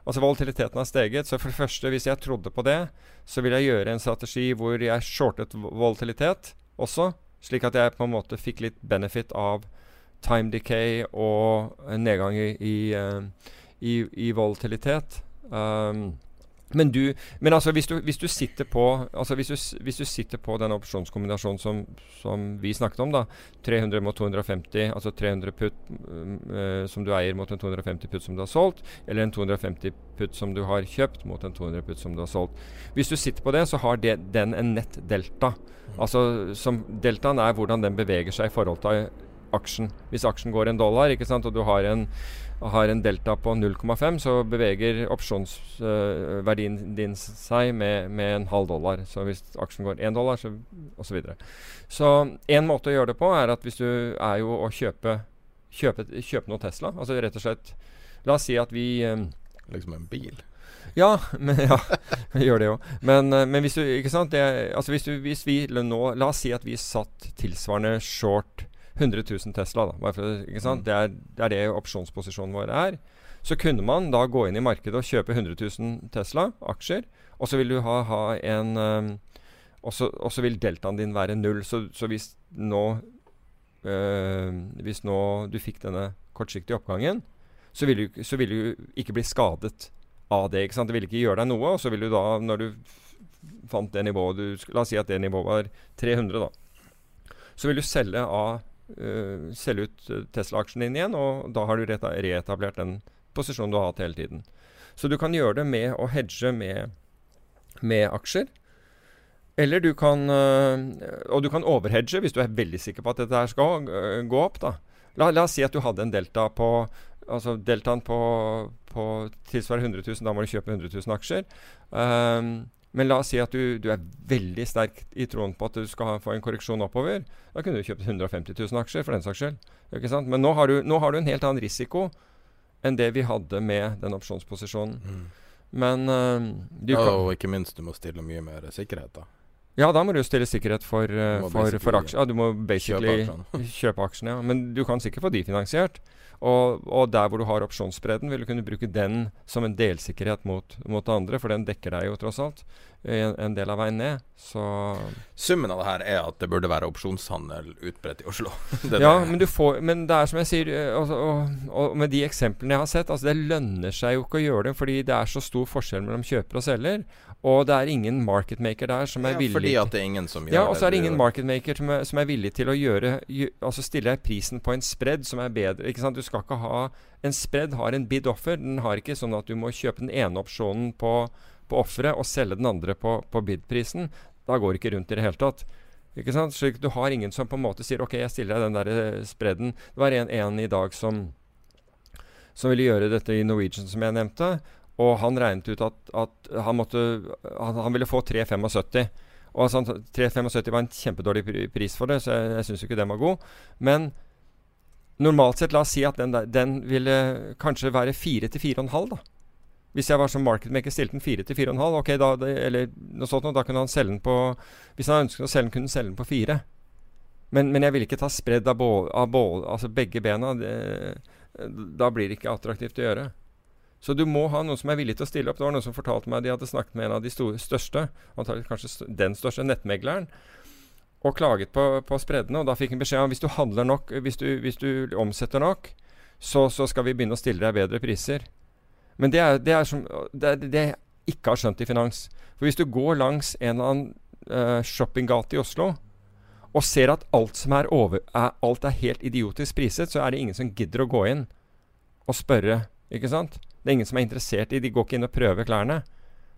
Altså Volatiliteten har steget. Så for det første, hvis jeg trodde på det, så vil jeg gjøre en strategi hvor jeg shortet volatilitet også. Slik at jeg på en måte fikk litt benefit av time decay og nedgang i, i, uh, i, i volatilitet. Um, men, du, men altså hvis du, hvis du sitter på altså hvis du, hvis du sitter på den opsjonskombinasjonen som, som, vi snakket om, da 300 mot 250, altså 300 putt øh, som du eier mot en 250 putt som du har solgt, eller en 250 putt som du har kjøpt mot en 200 putt som du har solgt. Hvis du sitter på det, så har det, den en nett delta. Altså som Deltaen er hvordan den beveger seg i forhold til aksjen. Hvis aksjen går en dollar, ikke sant, og du har en og har en delta på 0,5, så beveger opsjonsverdien uh, din seg med, med, en halv dollar. Så hvis aksjen går én dollar, så osv. Så, en måte å gjøre det på er at hvis du er jo å kjøpe, kjøpe, kjøpe noe Tesla, altså rett og slett La oss si at vi um, Liksom en bil? Ja, men, ja vi gjør det jo. Men, uh, men, hvis du ikke sant, det, altså hvis, du, hvis vi nå La oss si at vi satt tilsvarende short 100 000 Tesla. Da, for, mm. det, er, det, er, det opsjonsposisjonen vår er. Så kunne man da gå inn i markedet og kjøpe 100 000 Tesla-aksjer. Og så vil du ha, ha en um, Og så vil deltaen din være null. Så, så hvis nå øh, Hvis nå du fikk denne kortsiktige oppgangen, så vil, du, så vil du ikke bli skadet av det. ikke sant? Det vil ikke gjøre deg noe. Og så vil du da, når du fant det nivået du, La oss si at det nivået var 300, da. Så vil du selge av uh, selge ut eh, Tesla-aksjen din igjen, og da har du reetablert den posisjonen du har hatt hele tiden. Så du kan gjøre det med å hedge med, med aksjer. Eller du kan uh, Og du kan overhedge hvis du er veldig sikker på at dette her skal uh, gå opp. da. La, la, oss si at du hadde en delta på Altså deltaen på, på tilsvarer 100 000. Da må du kjøpe 100 000 aksjer. Um, men la oss si at du, du, er veldig sterk i troen på at du skal få en korreksjon oppover. Da kunne du kjøpt 150 000 aksjer, for den saks skyld. Men nå har, du, nå har, du, en helt annen risiko enn det vi hadde med den opsjonsposisjonen. Mm. Men uh, ja, Og ikke minst, du må stille mye mer sikkerhet, da. Ja, da må du jo stille sikkerhet for, uh, for, for aksjer. Ja, du må basically kjøpe aksjene. Ja. Men du kan sikkert få de finansiert. Og, og, der hvor du har opsjonsbredden, vil du kunne bruke den som en delsikkerhet mot, mot andre, for den dekker deg jo tross alt en, en, del av veien ned. Så Summen av det her er at det burde være opsjonshandel utbredt i Oslo. ja, men, får, men, det er som jeg sier, eh, og, og, og, med de eksemplene jeg har sett, altså det lønner seg jo ikke å gjøre det, fordi det er så stor forskjell mellom kjøper og selger. Og det er ingen marketmaker der som er ja, villig Fordi at det er ingen som gjør det. Ja, og så er det ingen marketmaker som er, som er villig til å gjøre Altså stille prisen på en spread som er bedre. Ikke sant? Du skal ikke ha En spread har en bid-offer. Den har ikke sånn at du må kjøpe den ene opsjonen på, på offeret og selge den andre på, på bid-prisen. Da går det ikke rundt i det hele tatt. Ikke sant? Så du har ingen som på en måte sier OK, jeg stiller deg den der eh, spredden. Det var en, en i dag som som ville gjøre dette i Norwegian, som jeg nevnte. Og han regnet ut at, at han, måtte, han, han, ville få 3,75. Og altså, 3,75 var en kjempedårlig pris for det, så jeg, jeg syns ikke den var god. Men normalt sett, la oss si at den, der, den ville kanskje være 4 til 4,5, da. Hvis jeg var som marketmaker stilte den 4 til 4,5, ok, da, da kunne han selge den på Hvis han ønsket å selge den, kunne han selge den på 4. Men, men jeg ville ikke ta spredd av, bål, av bål, altså begge bena. Det, da blir det ikke attraktivt å gjøre. Så du må ha noen som er villig til å stille opp. Det var noen som fortalte meg de hadde snakket med en av de store, største, kanskje den største nettmegleren, og klaget på, på spreddene. Og da fikk han beskjed om hvis du handler nok, hvis du, hvis du omsetter nok, så, så, skal vi begynne å stille deg bedre priser. Men det er, det er som det, er, det jeg ikke har skjønt i finans. For hvis du går langs en eller annen uh, shoppinggate i Oslo og ser at alt som er over, er, alt er helt idiotisk priset, så er det ingen som gidder å gå inn og spørre. Ikke sant? Det er ingen som er interessert i De går ikke inn og prøver klærne.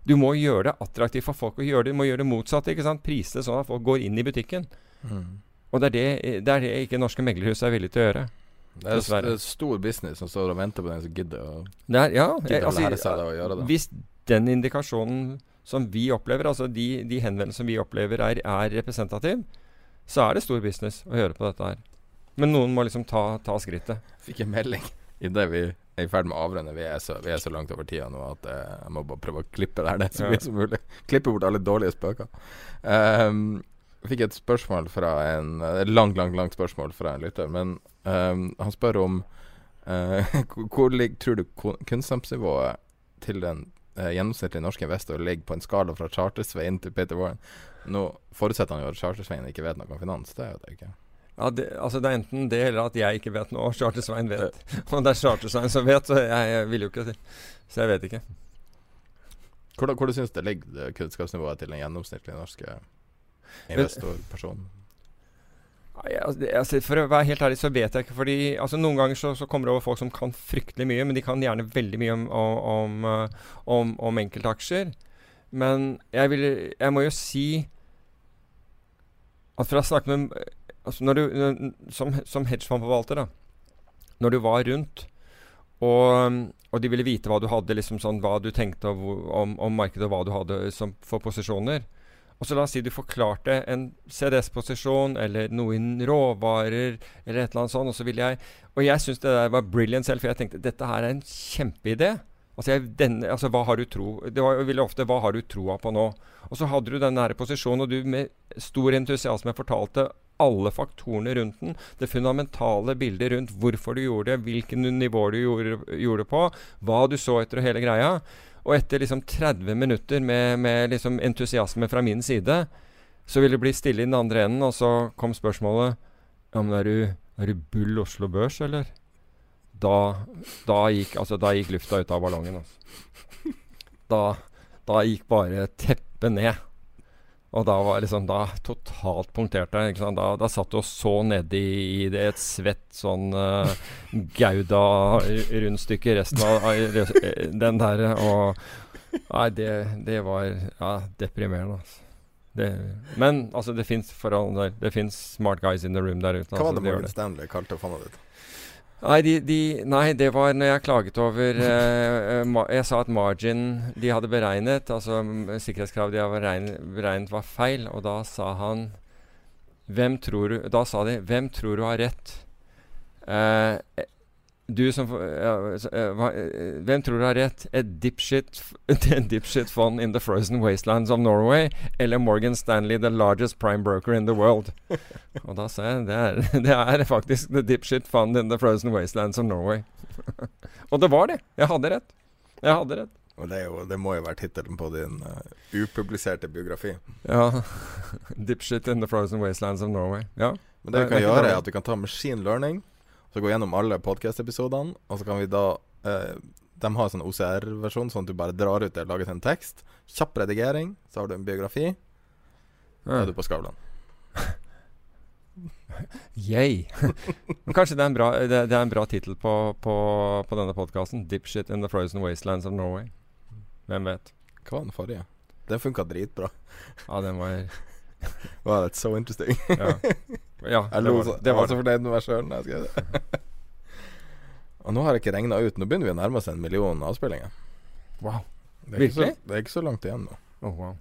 Du må gjøre det attraktivt for folk å gjøre det. Du må gjøre det motsatte. ikke sant? Prise det sånn at folk går inn i butikken. Mm. Og det er det, det er det, ikke norske meglerhus er villige til å gjøre. Det er, det er stor business som står og venter på den som gidder å, det er, ja, gidder altså, å lære seg det og gjøre det. Hvis den indikasjonen som vi opplever, altså de, de henvendelsene som vi opplever er, er representativ, så er det stor business å høre på dette her. Men noen må liksom ta, ta skrittet. Fikk en melding idet vi er i ferd med å avrenne. Vi er, så, vi er så langt over tida nå at uh, jeg må bare prøve å klippe det her ned så mye som mulig. Klippe bort alle dårlige spøker. Um, jeg fikk et spørsmål fra en Et langt, langt, langt spørsmål fra en lytter. Men um, han spør om uh, Hvor ligger, tror du kunnskapsnivået til den uh, gjennomsnittlige norske investor ligger på en skala fra Chartersveien til Peter Warren? Nå forutsetter han jo at Chartersveien ikke vet noe om finans. Det jo det ikke. Ja, det, altså det er enten det eller at jeg ikke vet noe, og Charter-Svein vet. Og det er Charter-Svein som vet, så jeg, jeg, vil jo ikke si Så jeg vet ikke. Hvor, hvor du syns det ligger kunnskapsnivået til den gjennomsnittlige norske investorpersonen? Altså, altså, for å være helt ærlig så vet jeg ikke. fordi altså, Noen ganger så, så, kommer det over folk som kan fryktelig mye, men de kan gjerne veldig mye om, om, om, om enkeltaksjer. Men jeg, vil, jeg må jo si at for å snakke med altså når du, som, som hedgefondforvalter, da, når du var rundt og, og, de ville vite hva du hadde, liksom sånn, hva du tenkte om, om, markedet, og hva du hadde som, for posisjoner. Og så La oss si du forklarte en CDS-posisjon eller noen råvarer eller et eller annet sånt. Og så ville jeg Og jeg syntes det der var brilliant selv, for jeg tenkte dette her er en kjempeidé. Altså, jeg, denne, altså hva har du tro Det var ville ofte 'hva har du troa på nå?' Og så hadde du den nære posisjonen, og du med stor entusiasme fortalte alle faktorene rundt den. Det fundamentale bildet rundt hvorfor du gjorde det, hvilke nivåer du gjorde, gjorde på, hva du så etter og hele greia. Og etter liksom 30 minutter med, med liksom entusiasme fra min side, så ville det bli stille i den andre enden, og så kom spørsmålet Ja, men er du, er du Bull Oslo Børs, eller? Da, da, gikk, altså, da gikk lufta ut av ballongen. Altså. Da, da gikk bare teppet ned. Og da var liksom da totalt punkterte. jeg. Da, da satt du og så nedi i det et svett sånn uh, Gouda-rundstykke resten av uh, den der. Og Nei, det, det var ja, deprimerende, altså. Det, men altså, det fins smart guys in the room der ute. Hva var altså, det Morgan Stanley kalte fondet ditt? Nei, de, de, nei, det var når jeg klaget over eh, ma, Jeg sa at margin de hadde beregnet, altså sikkerhetskravet de hadde beregnet, beregnet, var feil. Og da sa han hvem tror du, Da sa de 'Hvem tror du har rett?' Eh, du som ja, uh, Hvem tror du har rett? Et dipshit, dipshit fund in the frozen wastelands of Norway eller Morgan Stanley, the largest prime broker in the world? Og da sa jeg det er, det er faktisk the dipshit fund in the frozen wastelands of Norway. Og det var det. Jeg hadde rett. Jeg hadde rett. Og det, jo, det må jo være tittelen på din uh, upubliserte biografi. Ja. 'Dipshit in the frozen wastelands of Norway'. Ja. Men det vi kan gjøre, er at vi kan ta machine learning så gå gjennom alle podkast-episodene, og så kan vi da eh, De har en sånn OCR-versjon, sånn at du bare drar ut det, og lager en tekst. Kjapp redigering, så har du en biografi. Så er du på Skavlan. Yay. Men kanskje det er en bra, det, det bra tittel på, på, på, denne podkasten. 'Dipshit in the frozen wastelands of Norway'. Hvem vet? Hva var den forrige? Den funka dritbra. ja, den var Wow, that's so interesting. ja. ja det var så, det var så fornøyd med meg sjøl da jeg skrev det. Og nå har jeg ikke regna ut. Nå begynner vi å nærme oss en million avspillinger. Wow. Det Virkelig? Så, det er ikke så langt igjen nå. Oh, wow.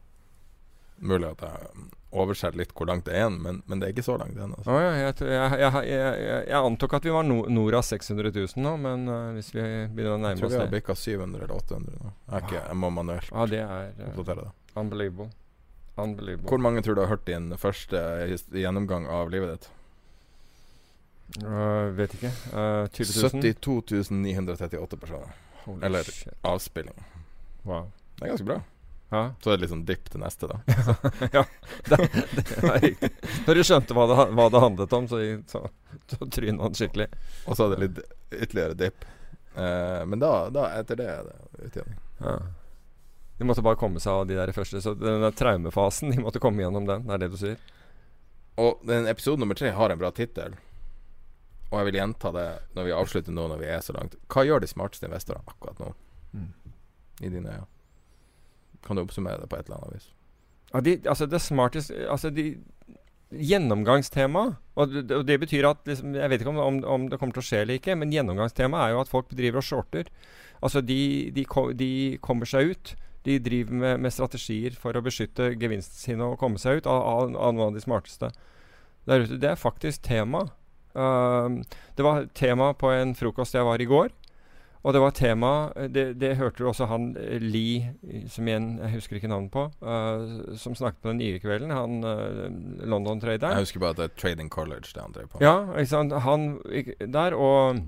Mulig at jeg overser litt hvor langt det er igjen, men, men, det er ikke så langt igjen. Altså. Oh, ja, jeg, jeg, jeg, jeg, antok at vi var no, nord av 600 000 nå, men uh, hvis vi begynner å nærme oss det Jeg tror vi har bikka 700 eller 800 nå. Jeg, ikke, jeg må manuelt ah, det er, uh, oppdatere det. Unbelievable. Hvor mange tror du har hørt din første gjennomgang av livet ditt? Uh, vet ikke. Uh, 20 000? 72 938 personer. Holy Eller shit. avspilling. Wow. Det er ganske bra. Ja, Så er det litt sånn dipp til neste, da. ja det, det er riktig. Når du skjønte hva det, hva det handlet om, så, så, så tryna han skikkelig. Og så er det litt ytterligere dipp. Uh, men da, da, etter det er det utjevning. Ja. De måtte bare komme seg av de der første. Så den der traumefasen, de måtte komme gjennom den. Det er det du sier? Og den episode nummer tre har en bra tittel. Og jeg vil gjenta det når vi avslutter nå når vi er så langt. Hva gjør de smarteste investorene akkurat nå, Mm. i dine øyne? Kan du oppsummere det på et eller annet vis? Ja, de, altså det smarteste Altså de Gjennomgangstema, og det, og det betyr at liksom, Jeg vet ikke om, om, om det kommer til å skje eller ikke, men gjennomgangstema er jo at folk driver og shorter. Altså de, de, de kommer seg ut. De driver med, med strategier for å beskytte gevinstene sine og komme seg ut av, av, av noen av de smarteste der ute. Det er faktisk tema. Um, det var tema på en frokost jeg var i går. Og det var tema Det, det hørte du også han eh, Lee, som igjen jeg husker ikke navnet på, uh, som snakket på den nye kvelden. Han uh, London-traderen. Jeg husker bare at det er Trading College det han drev på. Ja, ikke sant. Han gikk der, og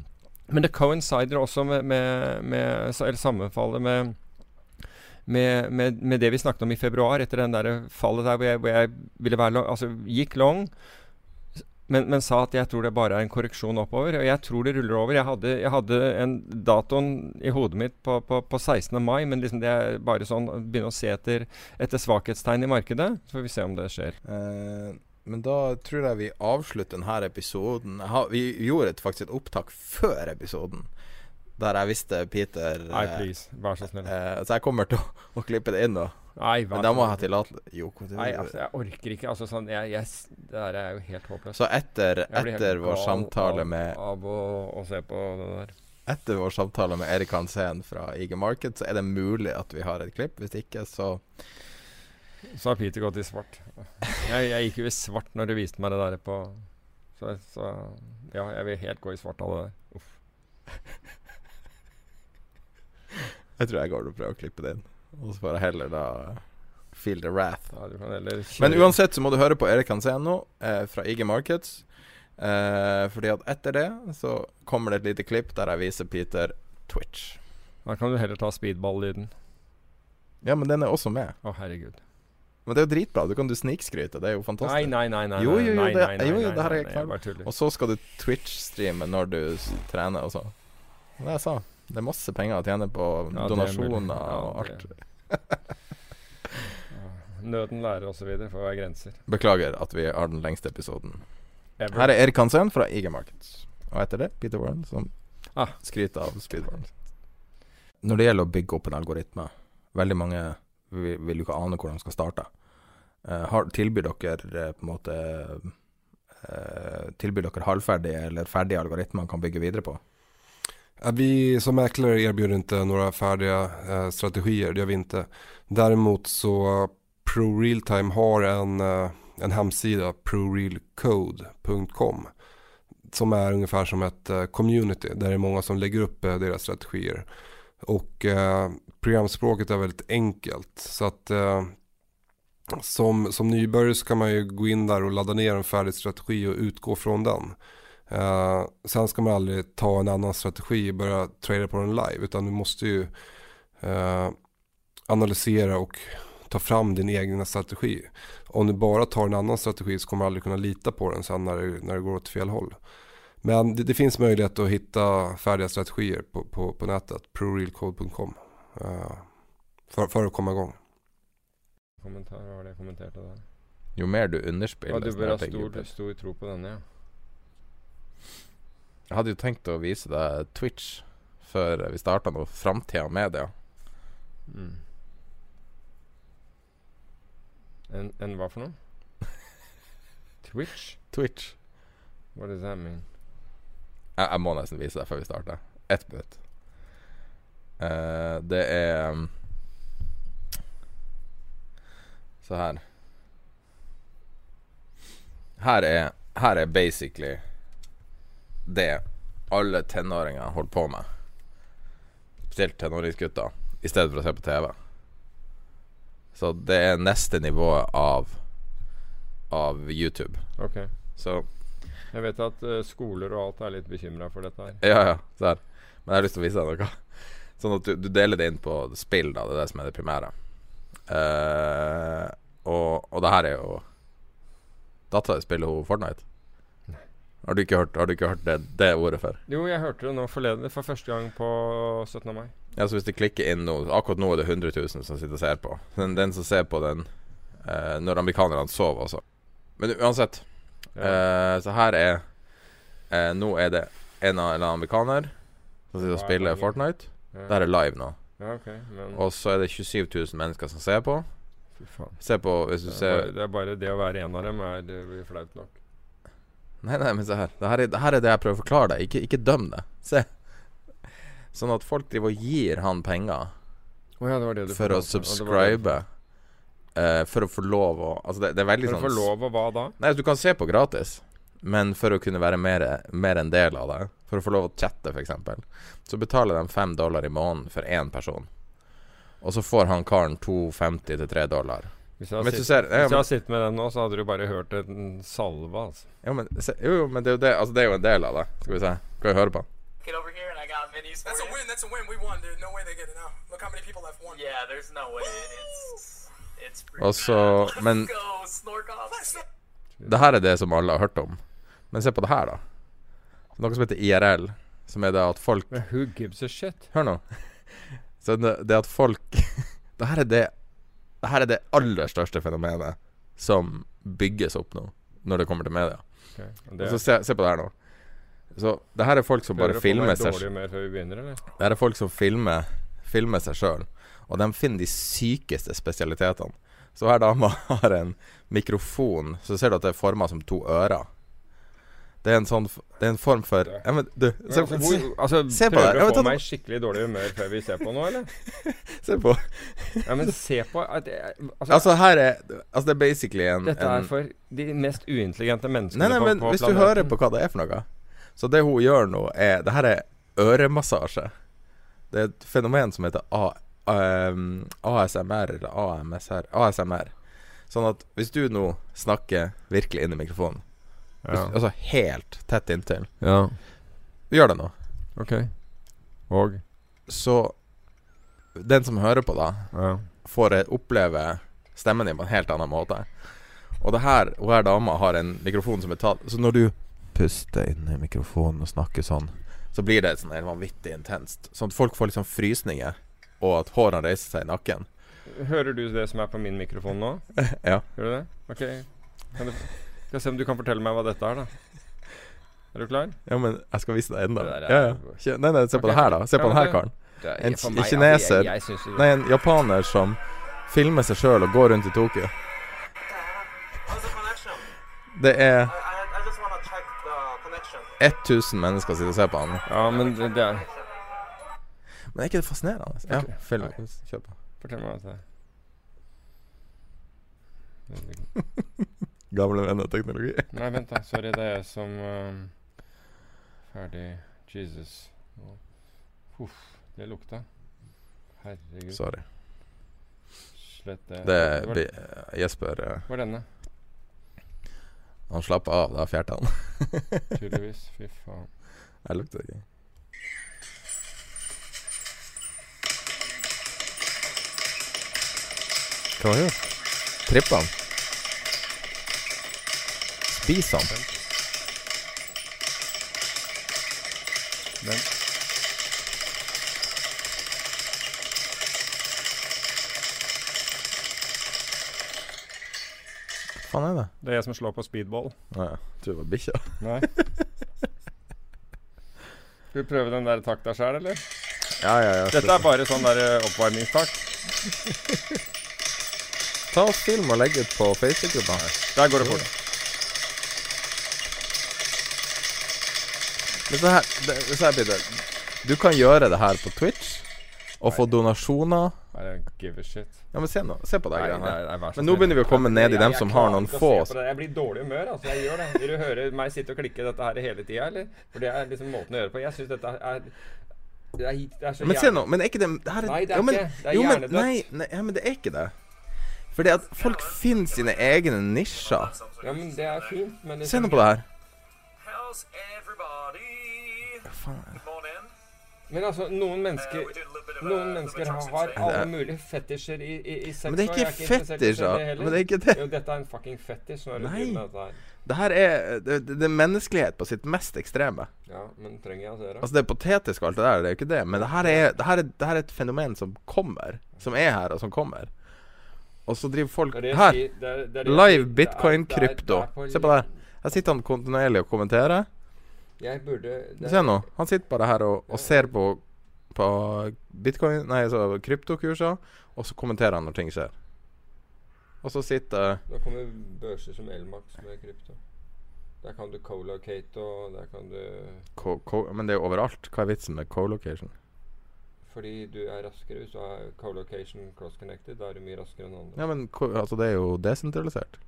Men det coincider også med, med, med Eller sammenfaller med med, med, med det vi snakket om i februar, etter den der fallet der hvor jeg, hvor jeg ville være long, altså gikk long, men, men sa at jeg tror det bare er en korreksjon oppover. Og jeg tror det ruller over. Jeg hadde, jeg hadde en datoen i hodet mitt på, på, på 16. mai, men liksom det er bare sånn begynne å se etter, etter svakhetstegn i markedet. Så får vi se om det skjer. Uh, men da tror jeg vi avslutter denne episoden. Vi gjorde faktisk et opptak før episoden, der jeg visste Peter Nei, eh, please. Vær så snill. eh, Så jeg kommer til å, å klippe det inn nå. Nei, Men da må jeg ha tillatelse Jo, det- Nei, altså, jeg orker ikke. Altså, sånn, jeg, jeg, det der er jo helt håpløst. Så etter, etter vår samtale av, med Av å, å se på det der. Etter vår samtale med Erik Hansen fra IG Market, så er det mulig at vi har et klipp. Hvis ikke, så Så har Peter gått i svart. Jeg, jeg gikk jo i svart når du viste meg det der på Så, så ja, jeg vil helt gå i svart av det der. Uff. Jeg tror jeg går og prøver å klippe det inn. Og så får jeg heller da feel the wrath. Men uansett så må du høre på Erik Hanseno eh, fra IG Markets. Eh, fordi at etter det så kommer det et lite klipp der jeg viser Peter Twitch. Da kan du heller ta speedball-lyden. Ja, men den er også med. Å, herregud. Men det er jo dritbra. Du kan du snikskryte. Det er jo fantastisk. nei, nei. nei, Jo, jo, jo, det- nei, nei, jo, jo, det her er nei, nei, jeg klar. Og så skal du Twitch-streame når du trener og sånn. Det jeg sa. Det er masse penger å tjene på Ja, er donasjoner Ja, og alt. Nøden lærer osv. får være grenser. Beklager at vi har den lengste episoden. Ever. Her er Erik Hansen fra IG Markets. Og etter det Peter Warren, som Ah. skryter av Speedwarren. Når det gjelder å bygge opp en algoritme Veldig mange vil, jo ikke ane hvordan de skal starte. Uh, har, tilbyr dere eh, på en måte uh, Tilbyr dere halvferdige eller ferdige algoritmer man kan bygge videre på? Ja, Vi som mäklare erbjuder inte några färdiga eh, strategier, det gör vi inte. Däremot så Pro Realtime har en, eh, en hemsida, prorealcode.com som är ungefär som ett eh, community där det är många som lägger upp eh, deras strategier. Och eh, programspråket är väldigt enkelt så att eh, som, som nybörjare så kan man ju gå in där och ladda ner en färdig strategi och utgå från den. Eh, sen ska man aldrig ta en annan strategi och börja trada på den live. Utan du måste ju uh, analysera och ta fram din egen strategi. Om du bara tar en annan strategi så kommer du aldrig kunna lita på den sen när det, när det går åt fel håll. Men det, det finns möjlighet att hitta färdiga strategier på, på, på nätet. prorealcode.com uh, för, för att komma igång. Kommentarer, har det kommenterat det? Jo mer du underspiller Ja, du bør ha stor, stor tro på denne, ja. Jeg hadde jo tenkt å vise deg Twitch før vi starta noe framtida media. Mm. En, en hva for noe? Twitch? Twitch. What does that mean? Jeg, jeg må nesten vise deg før vi starter. Ett minutt. Uh, det er um, Så her. Her er, her er basically det alle tenåringer holder på med. Spesielt tenåringsgutter, i stedet for å se på TV. Så det er neste nivå av Av YouTube. Ok. Så Jeg vet at uh, skoler og alt er litt bekymra for dette her. Ja, ja. Der. Men jeg har lyst til å vise deg noe. Sånn at du, du deler det inn på spill, da. Det er det som er det primære. Uh, og, og det her er jo Dattera di spiller hun Fortnite? Har du ikke hørt, har du ikke hørt det, det ordet før? Jo, jeg hørte det nå forleden for første gang på 17. mai. Ja, så Hvis du klikker inn nå Akkurat nå er det 100 000 som sitter og ser på. Den, den som ser på den eh, når amerikanerne sover, altså. Men uansett. Eh, så her er eh, Nå er det en av en amerikaner som sitter og er spiller? Fortnite. Ja. Det her er live nå. Ja, okay, men Og så er det 27 000 mennesker som ser på. fy faen. Se på hvis du Det er, ser bare, det er bare det å være en av dem er det blir flaut nok. Nei, nei, men se her. Det her er det, her er det jeg prøver å forklare deg. Ikke, ikke døm det. Se. Sånn at folk driver og gir han penger oh, ja, det var det for å subscribe. eh, for å få lov å Altså, det, det er veldig For å sånn få lov å hva da? Nei, du kan se på gratis, men for å kunne være mer, mer en del av det, for å få lov å chatte f.eks., så betaler de fem dollar i måneden for én person. Og så får han karen 2,50 til 3 dollar. Hvis jeg, sitt, ser ja, hvis jeg hadde sittet med den nå, så hadde du bare hørt en salve, altså. ja, men, se, jo, jo, men det er jo det Altså, det er jo en del av det. Skal vi se. Skal vi høre på? Get over here and I got minis That's a win. That's a win. We won, dude. No way they get it now. Look how many people left one. Yeah, there's no way. It's it's Og så Men det her er det som alle har hørt om. Men se på det her, da. Noe som heter IRL, som er det at folk who gives a shit? Hør nå. Så det, det at folk Det her er det Det her er det aller største fenomenet som bygges opp nå, når det kommer til media. Okay, Det, så se, se på det her nå. Så det her er folk som Prøver bare filmer seg begynner. Det her er folk som filmer, filmer seg sjøl, og de finner de sykeste spesialitetene. Så her dama har en mikrofon, så ser du at det er forma som to ører. Det er en sånn Det er en form for Ja, men du se, se, hvor, altså, se på prøver du å få meg i skikkelig dårlig humør før vi ser på nå, eller? se på Ja, men se på at, altså, Altså, her er Altså, det er basically en, Dette en er for de mest uintelligente menneskene Nei, nei, på, men på hvis du hører på hva det er for noe Så det hun gjør nå, er Det her er øremassasje. Det er et fenomen som heter A, um, ASMR, eller AMSR. ASMR. Sånn at hvis du nå snakker virkelig inn i mikrofonen, hvis, Ja. altså helt tett inntil ja. Gjør det nå. Ok. Og? Så den som hører på, da, Ja. får eh, oppleve stemmen din på en helt annen måte. Og det her, hun her dama har en mikrofon som er tatt Så når du puster inn i mikrofonen og snakker sånn, så blir det sånn vanvittig intenst. Sånn at folk får liksom frysninger, og at hårene reiser seg i nakken. Hører du det som er på min mikrofon nå? Ja. Gjør du det? Ok. Kan du, skal se om du kan fortelle meg hva dette er, da. Er du klar? ja, men jeg skal vise deg er- Ja, ja. Nei, nei, se på det her, da. Se på Ja, den her karen. En altså, kineser. Jeg, jeg synes Nei, en japaner som filmer seg sjøl og går rundt i Tokyo. Det er I, I, I just want to check the connection. 1000 mennesker sitter og ser på han. Ja, men det, det er Men er ikke det fascinerende? Ja, film. Kjør på. Fortell meg hva det er. Gamle venner teknologi. Nei, vent, da. Sorry, det er jeg som um, Ferdig. Jesus. Huff, det lukta. Herregud. Sorry. Slett det. Det var, eh, Jesper eh, var denne, Han slapp av da fjerte han. tydeligvis. Fy faen. Jeg lukter ikke. Hva gjør Tripper han? Spiser han? Den. Hva faen er det? Det er jeg som slår på speedball. Å ja. Tror det var bikkja. Nei. Skal vi prøve den der takta sjøl, eller? Ja, ja, ja. Dette er bare sånn der eh, oppvarmingstakt. Ta og film og legg ut på Facebook-gruppa. Der går det fort. Men så her, det, så her blir det Du kan gjøre det her på Twitch og få donasjoner. I don't give a shit. Ja, men se nå. Se på de greiene her. nei, vær så Men nå begynner vi å komme ned i dem som har noen få. Jeg blir dårlig humør. Altså, jeg gjør det. Vil du høre meg sitte og klikke dette her hele tida, eller? For det er liksom måten å gjøre på. Jeg syns dette er det er, det er så Men se nå, men er ikke det, det her Nei, det er jo, men, ikke. Det er jo, men, nei, nei, ja, men det er ikke det. Fordi at folk finner sine egne nisjer. Ja, men det er fint, men Se nå på det her. Morning. Men altså, noen mennesker Uh, Noen mennesker har, alle mulige fetisjer i, i, i sex. Men det er ikke fetisjer, det men det er ikke det. Jo, dette er en fucking fetisj. Når Nei. driver dette her. Det her er det, det, er menneskelighet på sitt mest ekstreme. Ja, men trenger jeg å se det? Altså Det er patetisk og alt det der, det er jo ikke det. Men det her er, det her er, det her er et fenomen som kommer. Som er her, og som kommer. Og så driver folk Det er det Her! sier- det er- det er det. Live bitcoin, krypto. Se på det. Her sitter han kontinuerlig og kommenterer. Jeg burde det- Se nå. Han sitter bare her og, og ser på, på bitcoin Nei, så kryptokurser, og så kommenterer han når ting skjer. Og så sitter Da kommer børser som Elmax med krypto. Der kan du colocate og der kan du co co Men det er jo overalt. Hva er vitsen med co-location? Fordi du er raskere hvis du har colocation cross-connected. Da er du mye raskere enn andre. Ja, men altså det er jo desentralisert.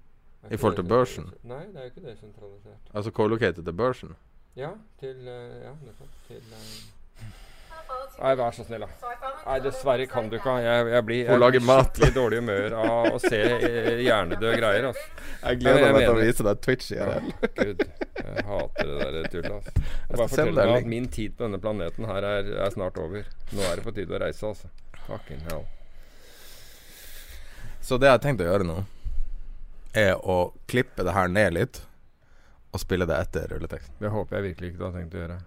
Er I forhold til børsen. Nei, det er jo ikke desentralisert. Altså co-located til børsen. Ja, til eh, Ja, nettopp. Til eh, Nei, vær så snill, da. Nei, dessverre kan du ikke. Jeg, jeg blir, jeg blir mat. skikkelig dårlig humør av å se eh, hjernedøde greier. Altså. Jeg gleder meg til å vise deg Twitch i Ja. Gud, jeg hater det der tullet. Altså. Bare fortell deg at min tid på denne planeten her er, er snart over. Nå er det på tide å reise, altså. Fucking hell. Så det jeg har tenkt å gjøre nå, er å klippe det her ned litt, og spille det etter rulleteksten. Det håper jeg virkelig ikke du har tenkt å gjøre.